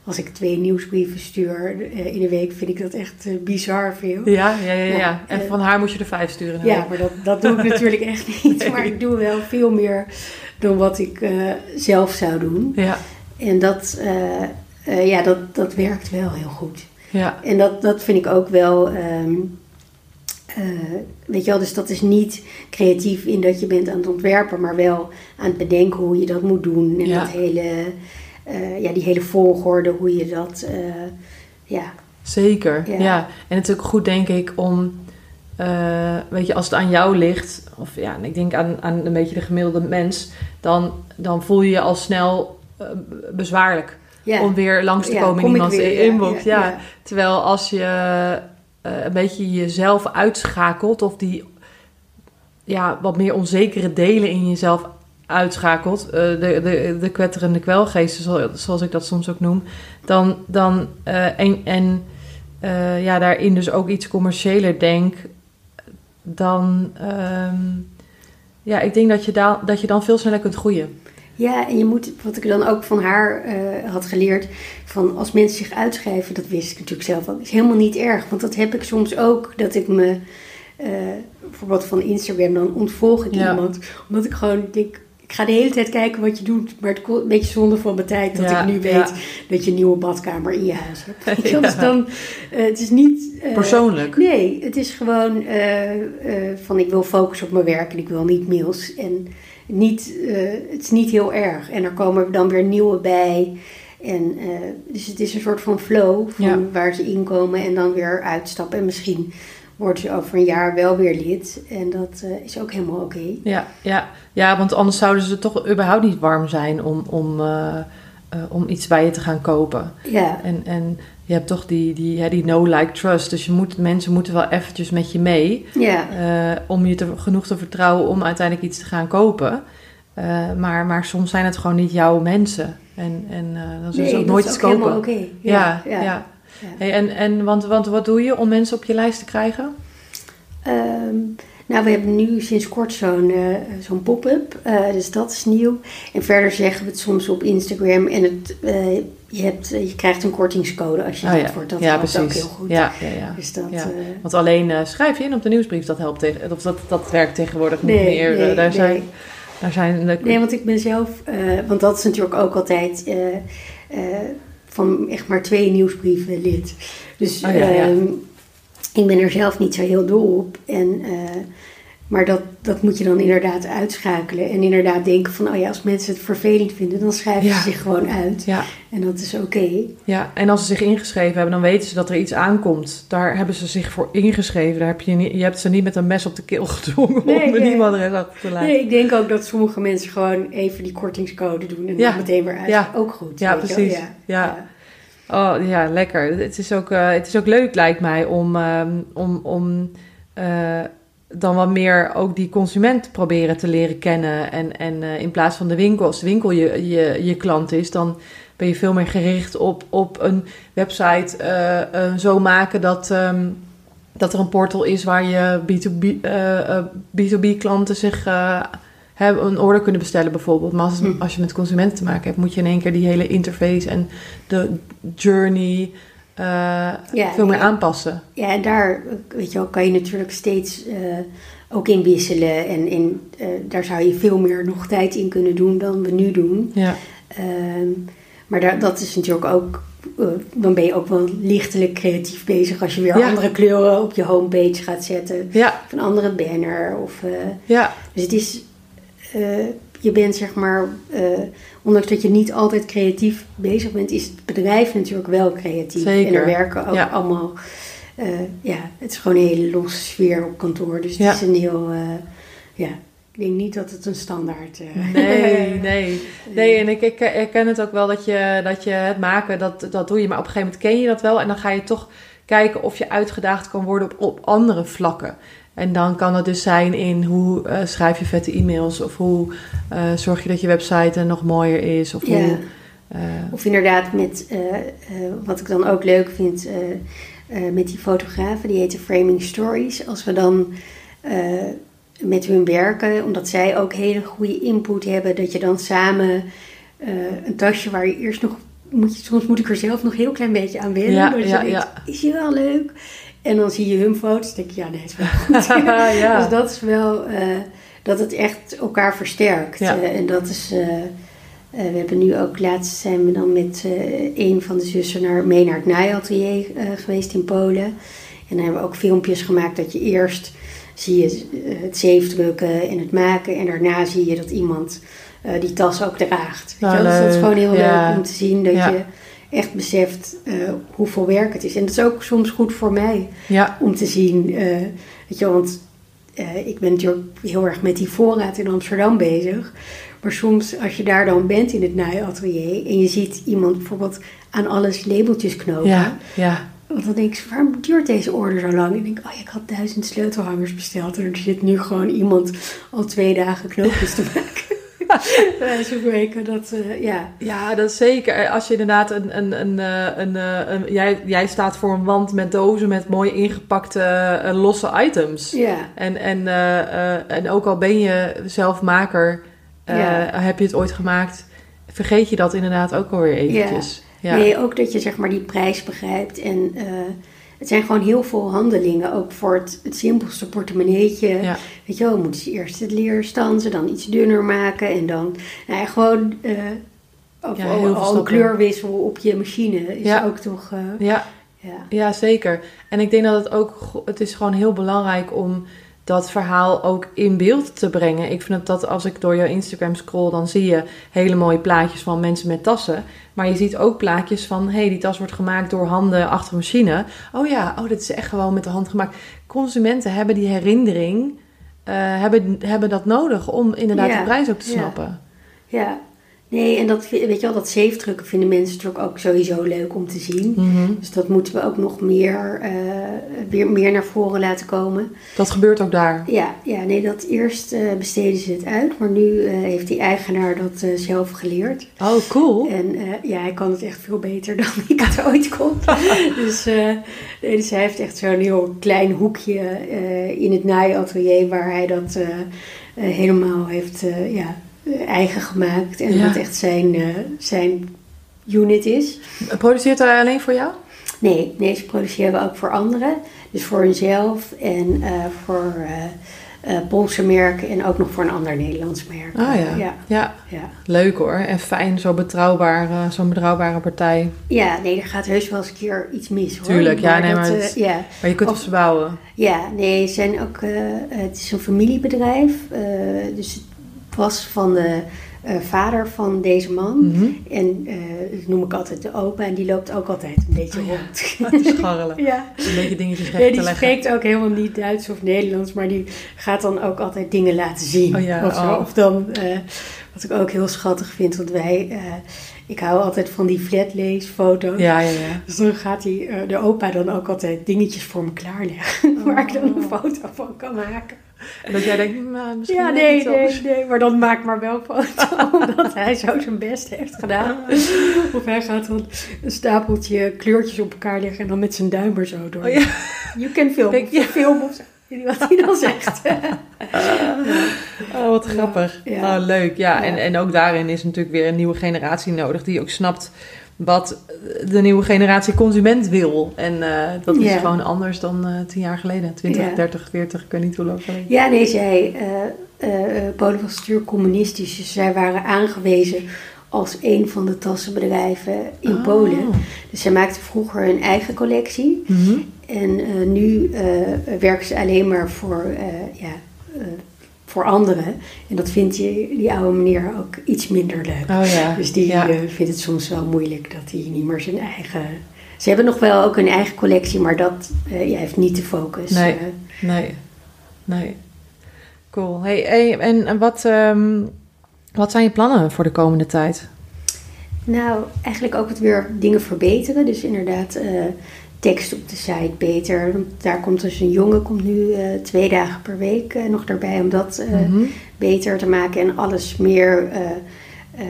als ik twee nieuwsbrieven stuur uh, in de week, vind ik dat echt bizar veel. Ja, ja, ja. ja. En van haar moet je er vijf sturen. Ja, maar dat, dat doe ik <laughs> natuurlijk echt niet. Nee. Maar ik doe wel veel meer dan wat ik zelf zou doen. Ja. En dat, ja, dat, dat werkt wel heel goed. Ja. En dat, dat vind ik ook wel. Um, uh, weet je wel, dus dat is niet creatief in dat je bent aan het ontwerpen, maar wel aan het bedenken hoe je dat moet doen. En Ja. dat hele, ja, die hele volgorde, hoe je dat, uh, ja. Zeker, Ja. ja. En het is ook goed, denk ik, om... eh, weet je, als het aan jou ligt... Of ja, ik denk aan, aan een beetje de gemiddelde mens... Dan, dan voel je je al snel eh, bezwaarlijk... ja. om weer langs te Ja, komen in iemands weer, inbox. Ja. Terwijl als je eh, een beetje jezelf uitschakelt... of die ja, wat meer onzekere delen in jezelf uitschakelt... eh, de, de, de kwetterende kwelgeesten, zo- zoals ik dat soms ook noem... dan, dan eh, en, en eh, ja, daarin dus ook iets commerciëler denk... dan... ehm, ja, ik denk dat je, da- dat je dan veel sneller kunt groeien. Ja, en je moet, wat ik dan ook van haar had geleerd, van als mensen zich uitschrijven, dat wist ik natuurlijk zelf ook, is helemaal niet erg. Want dat heb ik soms ook, dat ik me, eh, bijvoorbeeld van Instagram, dan ontvolg ik Ja. iemand. Omdat ik gewoon denk, ik ga de hele tijd kijken wat je doet, maar het kost een beetje zonde van mijn tijd dat Ja, ik nu weet ja. dat je een nieuwe badkamer in je huis hebt. <laughs> Ja. Dus dan, eh, het is niet... eh, Persoonlijk. Nee, het is gewoon eh, van ik wil focussen op mijn werk en ik wil niet mails. En niet, het is niet heel erg. En er komen dan weer nieuwe bij. En, dus het is een soort van flow van waar ze inkomen en dan weer uitstappen. En misschien wordt ze over een jaar wel weer lid. En dat eh, is ook helemaal oké. Ja, ja, ja, want anders zouden ze toch überhaupt niet warm zijn om, om, eh, eh, om iets bij je te gaan kopen. Ja, En, en je hebt toch die, die, die no-like trust. Dus je moet, mensen moeten wel eventjes met je mee ja. om je te, genoeg te vertrouwen om uiteindelijk iets te gaan kopen. Maar, maar soms zijn het gewoon niet jouw mensen. En, en dan zullen ze ook dat nooit is iets ook kopen. helemaal oké. Ja, ja. ja. Hey, en, en want, want wat doe je om mensen op je lijst te krijgen? Ehm, nou, we hebben nu sinds kort zo'n eh, zo'n pop-up, eh, dus dat is nieuw. En verder zeggen we het soms op Instagram en het, eh, je, hebt, je krijgt een kortingscode als je Oh ja, wordt. Dat ja helpt ook precies. heel goed. Ja, ja, ja. Dus dat, Want alleen schrijf je in op de nieuwsbrief, dat helpt tegen, of dat, dat werkt tegenwoordig niet Nee, meer. nee, daar nee. zijn Daar zijn. Nee, want ik ben zelf... want dat is natuurlijk ook altijd van echt maar twee nieuwsbrieven lid. Dus oh, ja, ja. Ehm, ik ben er zelf niet zo heel dol op. En, uh, maar dat, dat moet je dan inderdaad uitschakelen. En inderdaad denken van, oh ja, als mensen het vervelend vinden, dan schrijven ze zich gewoon uit. Ja. En dat is oké. Ja, en als ze zich ingeschreven hebben, dan weten ze dat er iets aankomt. Daar hebben ze zich voor ingeschreven. Daar heb je, niet, je hebt ze niet met een mes op de keel <laughs> gedwongen nee, om een e-mailadres achter te laten. Nee, ik denk ook dat sommige mensen gewoon even die kortingscode doen en dan meteen weer uit. Ja. Ook goed. Ja, precies. ja. Oh ja, lekker. Het is ook, uh, het is ook leuk, lijkt mij, om, uh, om, om uh, dan wat meer ook die consument proberen te leren kennen. En, en uh, in plaats van de winkel, als de winkel je, je, je klant is, dan ben je veel meer gericht op, op een website zo maken dat, um, dat er een portal is waar je B2B, B2B klanten zich hebben een order kunnen bestellen bijvoorbeeld. Maar als, hm. als je met consumenten te maken hebt, moet je in één keer die hele interface en de journey uh, veel meer aanpassen. Ja, en daar weet je wel, kan je natuurlijk steeds uh, ook in wisselen. En in, uh, daar zou je veel meer nog tijd in kunnen doen dan we nu doen. Ja. Ehm, maar daar, dat is natuurlijk ook dan ben je ook wel lichtelijk creatief bezig als je weer andere kleuren op je homepage gaat zetten. Ja. Of een andere banner. Of, ja. Dus het is je bent zeg maar, uh, ondanks dat je niet altijd creatief bezig bent, is het bedrijf natuurlijk wel creatief. Zeker. En er werken ook allemaal, uh, ja, het is gewoon een hele losse sfeer op kantoor. Dus het is een heel, ja, ik denk niet dat het een standaard uh, Nee, nee. <laughs> Nee, en ik, ik herken het ook wel dat je, dat je het maken, dat, dat doe je. Maar op een gegeven moment ken je dat wel. En dan ga je toch kijken of je uitgedaagd kan worden op, op andere vlakken. En dan kan het dus zijn in hoe uh, schrijf je vette e-mails of hoe uh, zorg je dat je website nog mooier is. Of, hoe, uh, of inderdaad met, wat ik dan ook leuk vind, met die fotografen, die heten Framing Stories. Als we dan met hun werken, omdat zij ook hele goede input hebben, dat je dan samen een tasje waar je eerst nog, moet je, soms moet ik er zelf nog een heel klein beetje aan wennen. Ja, ja, ja. is je wel leuk? En dan zie je hun foto's. denk je, ja, nee, het is wel goed. <laughs> <laughs> ja. Dus dat is wel uh, dat het echt elkaar versterkt. Ja. Uh, en dat is. Uh, we hebben nu ook laatst zijn we dan met een van de zussen naar, mee naar het naaiatelier geweest in Polen. En dan hebben we ook filmpjes gemaakt dat je eerst zie je het zeefdrukken en het maken. En daarna zie je dat iemand die tas ook draagt. Ja, dus dat is gewoon heel leuk om te zien dat je echt beseft uh, hoeveel werk het is. En dat is ook soms goed voor mij ja. om te zien. Uh, weet je, want uh, ik ben natuurlijk heel erg met die voorraad in Amsterdam bezig. Maar soms als je daar dan bent in het naaiatelier en je ziet iemand bijvoorbeeld aan alles labeltjes knopen. Ja, ja. Want dan denk ik, waarom duurt deze order zo lang? En ik denk, oh ja, ik had duizend sleutelhangers besteld. En er zit nu gewoon iemand al twee dagen knoopjes te <laughs> maken. <laughs> weken, dat, uh, ja. Ja, dat zeker. Als je inderdaad een, een, een, eh, een, eh, een, jij, jij staat voor een wand met dozen met mooi ingepakte losse items. Ja. En, en, en ook al ben je zelfmaker, ja. heb je het ooit gemaakt, vergeet je dat inderdaad ook alweer eventjes. Ja. Nee, ook dat je zeg maar die prijs begrijpt en het zijn gewoon heel veel handelingen. Ook voor het, het simpelste portemonneetje. Weet je wel, moeten ze eerst het leer stansen, dan iets dunner maken. En dan nou ja, gewoon uh, of ja, al, een kleurwissel op je machine is ook toch... Uh, ja. Ja. ja, zeker. En ik denk dat het ook... Het is gewoon heel belangrijk om dat verhaal ook in beeld te brengen. Ik vind dat als ik door jouw Instagram scroll, dan zie je hele mooie plaatjes van mensen met tassen. Maar je ziet ook plaatjes van, hé, hey, die tas wordt gemaakt door handen achter een machine. Oh ja, oh, dit is echt gewoon met de hand gemaakt. Consumenten hebben die herinnering, uh, hebben, hebben dat nodig om inderdaad de prijs ook te snappen. Ja. ja. Nee, en dat, weet je wel, dat zeefdrukken vinden mensen natuurlijk ook sowieso leuk om te zien. Mhm. Dus dat moeten we ook nog meer, uh, weer meer naar voren laten komen. Dat gebeurt ook daar? Ja, ja nee, dat eerst uh, besteden ze het uit, maar nu uh, heeft die eigenaar dat zelf geleerd. Oh, cool. En ja, hij kan het echt veel beter dan <laughs> ik het ooit kon. <laughs> dus, nee, dus hij heeft echt zo'n heel klein hoekje in het naaiatelier waar hij dat helemaal heeft, ja eh, eigen gemaakt en ja. wat echt zijn, uh, zijn unit is. Produceert hij alleen voor jou? Nee, nee, ze produceren ook voor anderen. Dus voor hunzelf en uh, voor uh, Poolse merken en ook nog voor een ander Nederlands merk. Ah ja. Ja. ja. ja. Leuk hoor. En fijn, zo betrouwbaar, uh, zo'n betrouwbare partij. Ja, nee, er gaat heus wel eens een keer iets mis hoor. Tuurlijk, ja, nee, maar, het, uh, ja. maar je kunt op ze bouwen. Ja, nee, zijn ook, het is een familiebedrijf. dus het was van de uh, vader van deze man. Mhm. En uh, dat noem ik altijd de opa. En die loopt ook altijd een beetje oh, rond. <laughs> <laughs> Ja. te scharrelen. ja. Een beetje dingetjes recht nee, die te leggen. spreekt ook helemaal niet Duits of Nederlands. Maar die gaat dan ook altijd dingen laten zien. Oh ja, of, zo. oh. of dan, uh, wat ik ook heel schattig vind. Want wij... ik hou altijd van die flatlace-foto's. Ja, ja, ja. Dus dan gaat die, de opa dan ook altijd dingetjes voor me klaarleggen. Oh. <laughs> Waar ik dan een foto van kan maken. En dat jij denkt, nou, misschien Ja, nee, nee, nee. Maar dan maak maar wel foto. <laughs> omdat hij zo zijn best heeft gedaan. <laughs> Of hij gaat dan een stapeltje kleurtjes op elkaar leggen. En dan met zijn duim er zo door. Oh, ja. You can film. Denk je? Film of zo. Wat hij dan zegt. <laughs> Oh, wat grappig. Ja. Oh, leuk. Ja, Ja. En, en ook daarin is natuurlijk weer een nieuwe generatie nodig die ook snapt wat de nieuwe generatie consument wil. En eh, dat is Ja. gewoon anders dan eh, tien jaar geleden. 20, Ja. 30, 40, ik weet niet hoe lang geleden. Ja, nee, zij, eh, eh, Polen was natuurlijk communistisch. Dus zij waren aangewezen als een van de tassenbedrijven in Oh. Polen. Dus zij maakten vroeger hun eigen collectie. Mhm. En eh, nu eh, werken ze alleen maar voor, eh, ja, voor anderen. En dat vindt die, die oude meneer ook iets minder leuk. Oh ja. Dus die ja. vindt het soms wel moeilijk dat hij niet meer zijn eigen... Ze hebben nog wel ook een eigen collectie, maar dat ja, heeft niet de focus. Nee. Nee, nee. Cool. Hey, hey, en en wat, ehm, wat zijn je plannen voor de komende tijd? Nou, eigenlijk ook het weer dingen verbeteren. Dus inderdaad, eh, tekst op de site beter. Daar komt dus een jongen, komt nu eh, twee dagen per week eh, nog erbij om dat Mhm. beter te maken en alles meer.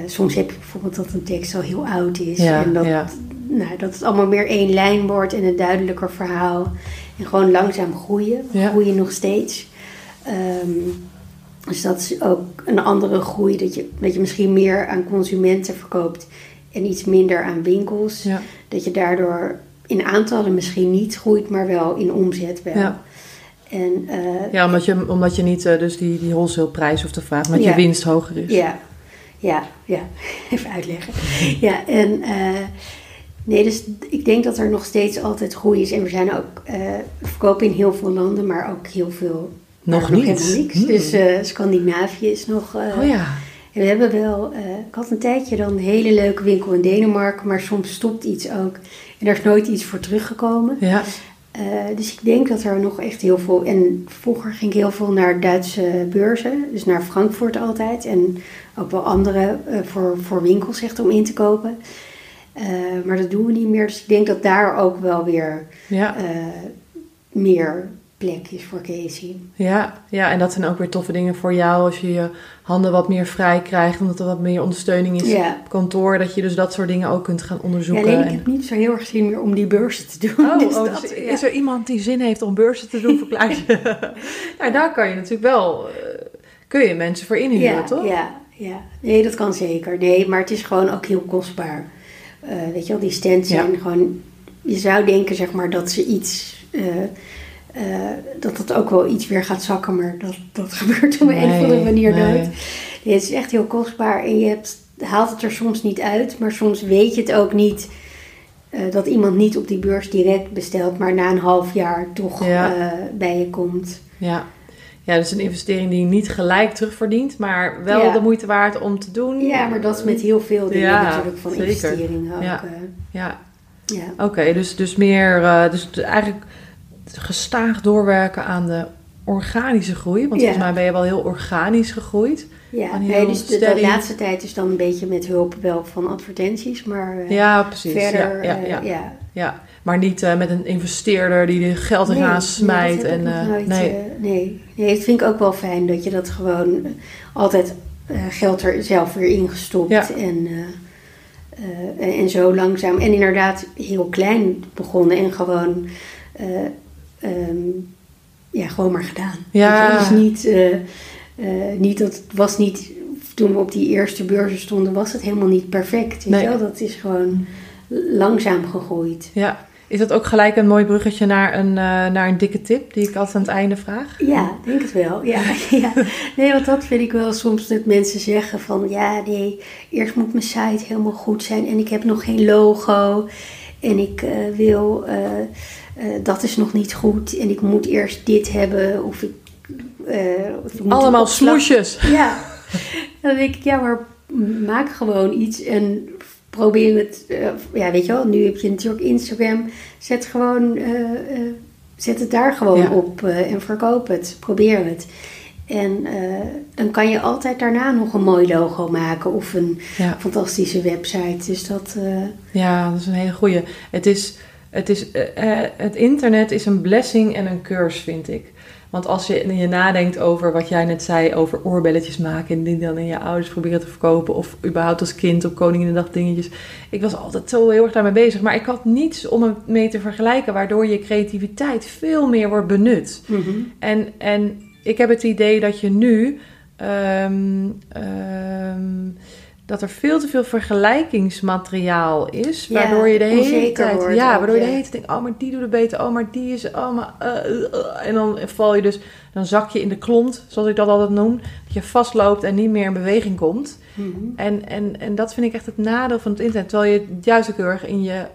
soms heb je bijvoorbeeld dat een tekst al heel oud is. Ja, en dat, ja. nou, dat het allemaal meer één lijn wordt en een duidelijker verhaal. En gewoon langzaam groeien. We Ja. groeien nog steeds. Ehm, dus dat is ook een andere groei. Dat je, dat je misschien meer aan consumenten verkoopt en iets minder aan winkels. Ja. Dat je daardoor in aantallen misschien niet groeit, maar wel in omzet wel. Ja. En, eh, Ja, omdat je, omdat je niet eh, dus die, die wholesale prijs hoeft te vragen, omdat Ja. je winst hoger is. Ja, ja, ja. <laughs> Even uitleggen. Ja, en eh, nee, dus ik denk dat er nog steeds altijd groei is. En we zijn ook, verkopen in heel veel landen, maar ook heel veel. Nog maar niet. helemaal niks. Hmm. Dus eh, Scandinavië is nog. eh, Oh ja. we hebben wel, eh, ik had een tijdje dan een hele leuke winkel in Denemarken, maar soms stopt iets ook. En daar is nooit iets voor teruggekomen. Ja. Dus ik denk dat er nog echt heel veel. En vroeger ging ik heel veel naar Duitse beurzen, dus naar Frankfurt altijd. En ook wel andere voor, voor winkels echt om in te kopen. Maar dat doen we niet meer. Dus ik denk dat daar ook wel weer Ja. meer plek is voor Casey. Ja, ja, en dat zijn ook weer toffe dingen voor jou als je je handen wat meer vrij krijgt, omdat er wat meer ondersteuning is Ja. op kantoor, dat je dus dat soort dingen ook kunt gaan Ja, onderzoeken. alleen ik heb niet zo heel erg zin meer om die beurzen te doen. Oh, <laughs> Dus oh, dat, dus ja. is er iemand die zin heeft om beurzen te doen, verklaar je? <laughs> nou, daar kan je natuurlijk wel, eh, kun je mensen voor inhuren, ja, toch? Ja, ja, nee, dat kan zeker. Nee, maar het is gewoon ook heel kostbaar. Eh, weet je wel, die stands zijn gewoon... Je zou denken, zeg maar, dat ze iets... eh, eh, dat dat ook wel iets weer gaat zakken, maar dat, dat <laughs> gebeurt op een of andere Nee, manier nee. nooit. Nee, het is echt heel kostbaar en je hebt, haalt het er soms niet uit, maar soms weet je het ook niet... eh, dat iemand niet op die beurs direct bestelt, maar na een half jaar toch Ja. eh, bij je komt. Ja. ja, dus een investering die je niet gelijk terugverdient, maar wel Ja. de moeite waard om te doen. Ja, maar dat is met heel veel dingen Ja, natuurlijk van investeringen ook. Ja. Ja, oké, dus, dus meer, dus eigenlijk gestaag doorwerken aan de organische groei, want volgens mij ben je wel heel organisch gegroeid. Ja, nee, dus de, de laatste tijd is dan een beetje met hulp wel van advertenties, maar eh, Ja, precies. verder, ja, ja, eh, ja. ja. Ja, maar niet eh, met een investeerder die er geld eraan Nee, smijt. nee, en, nooit, nee. nee. nee, dat vind ik ook wel fijn dat je dat gewoon altijd geld er zelf weer ingestopt Ja. en, en, en zo langzaam en inderdaad heel klein begonnen en gewoon, eh, ehm, ja, gewoon maar gedaan. Ja. Dus niet, eh, eh, niet dat het was niet toen we op die eerste beurzen stonden was het helemaal niet perfect. Weet Nee. wel? Dat is gewoon langzaam gegroeid. Ja. Is dat ook gelijk een mooi bruggetje naar een, uh, naar een dikke tip die ik altijd aan het einde vraag? Ja, denk het wel. Ja, <laughs> ja. Nee, want dat vind ik wel soms dat mensen zeggen van ja, nee, eerst moet mijn site helemaal goed zijn en ik heb nog geen logo en ik uh, wil, uh, dat is nog niet goed en ik moet eerst dit hebben of ik. Of ik Allemaal smoesjes. <laughs> Ja, dan denk ik ja, maar maak gewoon iets en probeer het, uh, ja, weet je wel, nu heb je natuurlijk Instagram. Zet gewoon, zet het daar gewoon op en verkoop het. Probeer het. En dan kan je altijd daarna nog een mooi logo maken of een fantastische website. Dus dat. Ja, dat is een hele goede. Het is, het is, het internet is een blessing en een curse, vind ik. Want als je, je nadenkt over wat jij net zei, over oorbelletjes maken en die dan in je ouders proberen te verkopen, of überhaupt als kind op Koninginnedag dingetjes. Ik was altijd zo heel erg daarmee bezig, maar ik had niets om het mee te vergelijken, waardoor je creativiteit veel meer wordt benut. Mhm. en, en ik heb het idee dat je nu. Ehm, ehm, dat er veel te veel vergelijkingsmateriaal is. Waardoor je de hele tijd. ja, waardoor je de hele tijd denkt: oh, maar die doet het beter. Oh, maar die is. Oh, maar. Uh, en dan val je dus. Dan zak je in de klont, zoals ik dat altijd noem. Dat je vastloopt en niet meer in beweging komt. Mhm. en, en, en dat vind ik echt het nadeel van het internet. Terwijl je het juist ook heel erg in je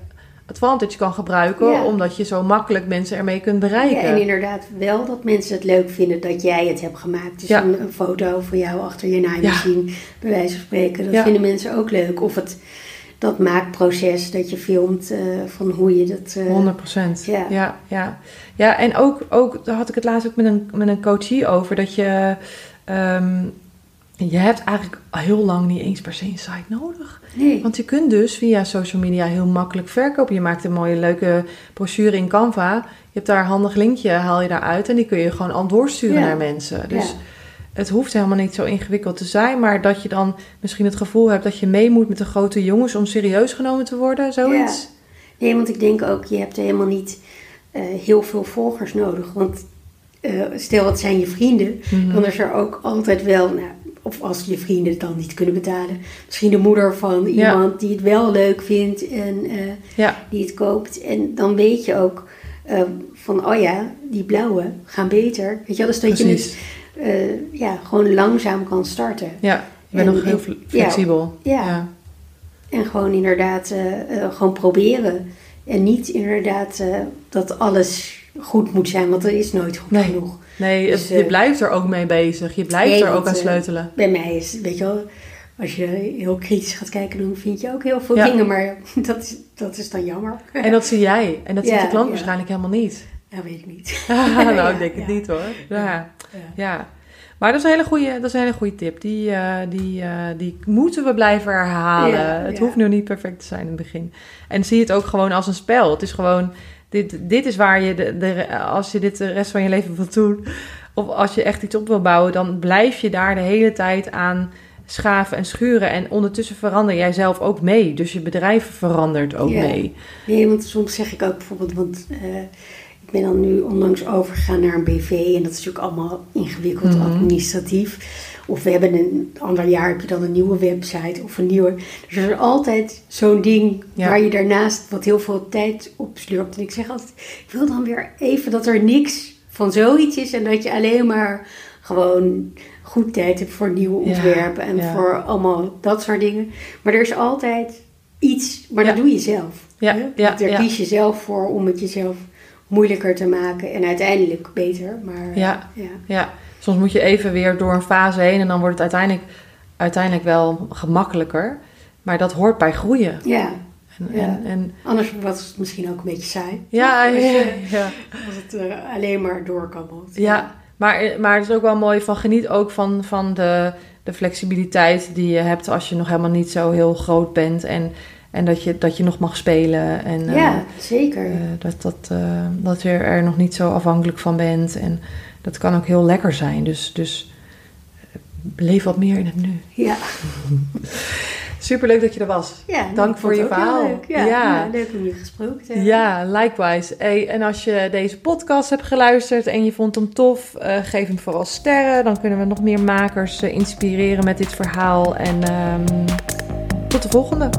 advantage kan gebruiken, omdat je zo makkelijk mensen ermee kunt bereiken. Ja, en inderdaad wel dat mensen het leuk vinden dat jij het hebt gemaakt. Dus een, een, foto van jou achter je naaimachine, ja. bij wijze van spreken. Dat vinden mensen ook leuk. Of het, dat maakproces dat je filmt uh, van hoe je dat... Uh, 100 procent. Ja. ja. Ja, ja. en ook, ook, daar had ik het laatst ook met een, met een coachie over, dat je... Um, je hebt eigenlijk heel lang niet eens per se een site nodig. Nee. Want je kunt dus via social media heel makkelijk verkopen. Je maakt een mooie leuke brochure in Canva. Je hebt daar een handig linkje, haal je daaruit en die kun je gewoon al doorsturen naar mensen. Dus het hoeft helemaal niet zo ingewikkeld te zijn, maar dat je dan misschien het gevoel hebt dat je mee moet met de grote jongens om serieus genomen te worden, zoiets. Nee, want ik denk ook, je hebt helemaal niet uh, heel veel volgers nodig. Want uh, stel, het zijn je vrienden, mm dan is er ook altijd wel, nou, of als je vrienden het dan niet kunnen betalen. Misschien de moeder van iemand die het wel leuk vindt en uh, die het koopt. En dan weet je ook uh, van, oh ja, die blauwe gaan beter. Weet je wel, dus dat je dus uh, ja, gewoon langzaam kan starten. Ja, je bent nog heel flexibel. Ja, ja. En gewoon inderdaad gewoon proberen. En niet inderdaad dat alles goed moet zijn, want er is nooit goed genoeg. Nee, dus, je eh, blijft er ook mee bezig. Je blijft er ook aan eh, sleutelen. bij mij is, weet je wel, als je heel kritisch gaat kijken, dan vind je ook heel veel dingen. Maar <laughs> dat is, dat is dan jammer. En dat zie jij. En dat ziet de klant waarschijnlijk helemaal niet. Ja, weet ik niet. <laughs> <laughs> nou, ik denk het niet hoor. Ja. ja. Maar dat is een hele goede, dat is een hele goede tip. Die, uh, die, uh, die moeten we blijven herhalen. het hoeft nu niet perfect te zijn in het begin. En zie het ook gewoon als een spel. Het is gewoon dit, dit is waar je, de, de, als je dit de rest van je leven wilt doen, of als je echt iets op wil bouwen, dan blijf je daar de hele tijd aan schaven en schuren. En ondertussen verander jij zelf ook mee. Dus je bedrijf verandert ook mee. Nee, want soms zeg ik ook bijvoorbeeld, want uh, ik ben dan nu onlangs overgegaan naar een BV. En dat is natuurlijk allemaal ingewikkeld mhm. administratief. Of we hebben een ander jaar heb je dan een nieuwe website of een nieuwe. Dus er is altijd zo'n ding waar je daarnaast wat heel veel tijd op slurpt. En ik zeg altijd, ik wil dan weer even dat er niks van zoiets is en dat je alleen maar gewoon goed tijd hebt voor nieuwe ontwerpen en voor allemaal dat soort dingen. Maar er is altijd iets, maar dat doe je zelf. Ja, ja, Daar kies je zelf voor om het jezelf moeilijker te maken en uiteindelijk beter. Maar, ja, ja soms moet je even weer door een fase heen en dan wordt het uiteindelijk, uiteindelijk wel gemakkelijker. Maar dat hoort bij groeien. Ja. En, En, en, Anders was het misschien ook een beetje saai. Ja, <laughs> ja, ja. Als het uh, alleen maar doorkabbelt. Ja, maar, maar het is ook wel mooi van geniet ook van, van de, de flexibiliteit die je hebt als je nog helemaal niet zo heel groot bent. En, en dat, je, dat je nog mag spelen. En, ja, uh, zeker. Uh, dat, dat, dat je er nog niet zo afhankelijk van bent. En dat kan ook heel lekker zijn. Dus, dus leef wat meer in het nu. Ja. <laughs> Superleuk dat je er was. Ja, Dank voor je verhaal. Leuk. Ja, ja. leuk om je gesproken te hebben. Ja, likewise. Hey, en als je deze podcast hebt geluisterd en je vond hem tof, uh, geef hem vooral sterren. Dan kunnen we nog meer makers uh, inspireren met dit verhaal. En um, tot de volgende.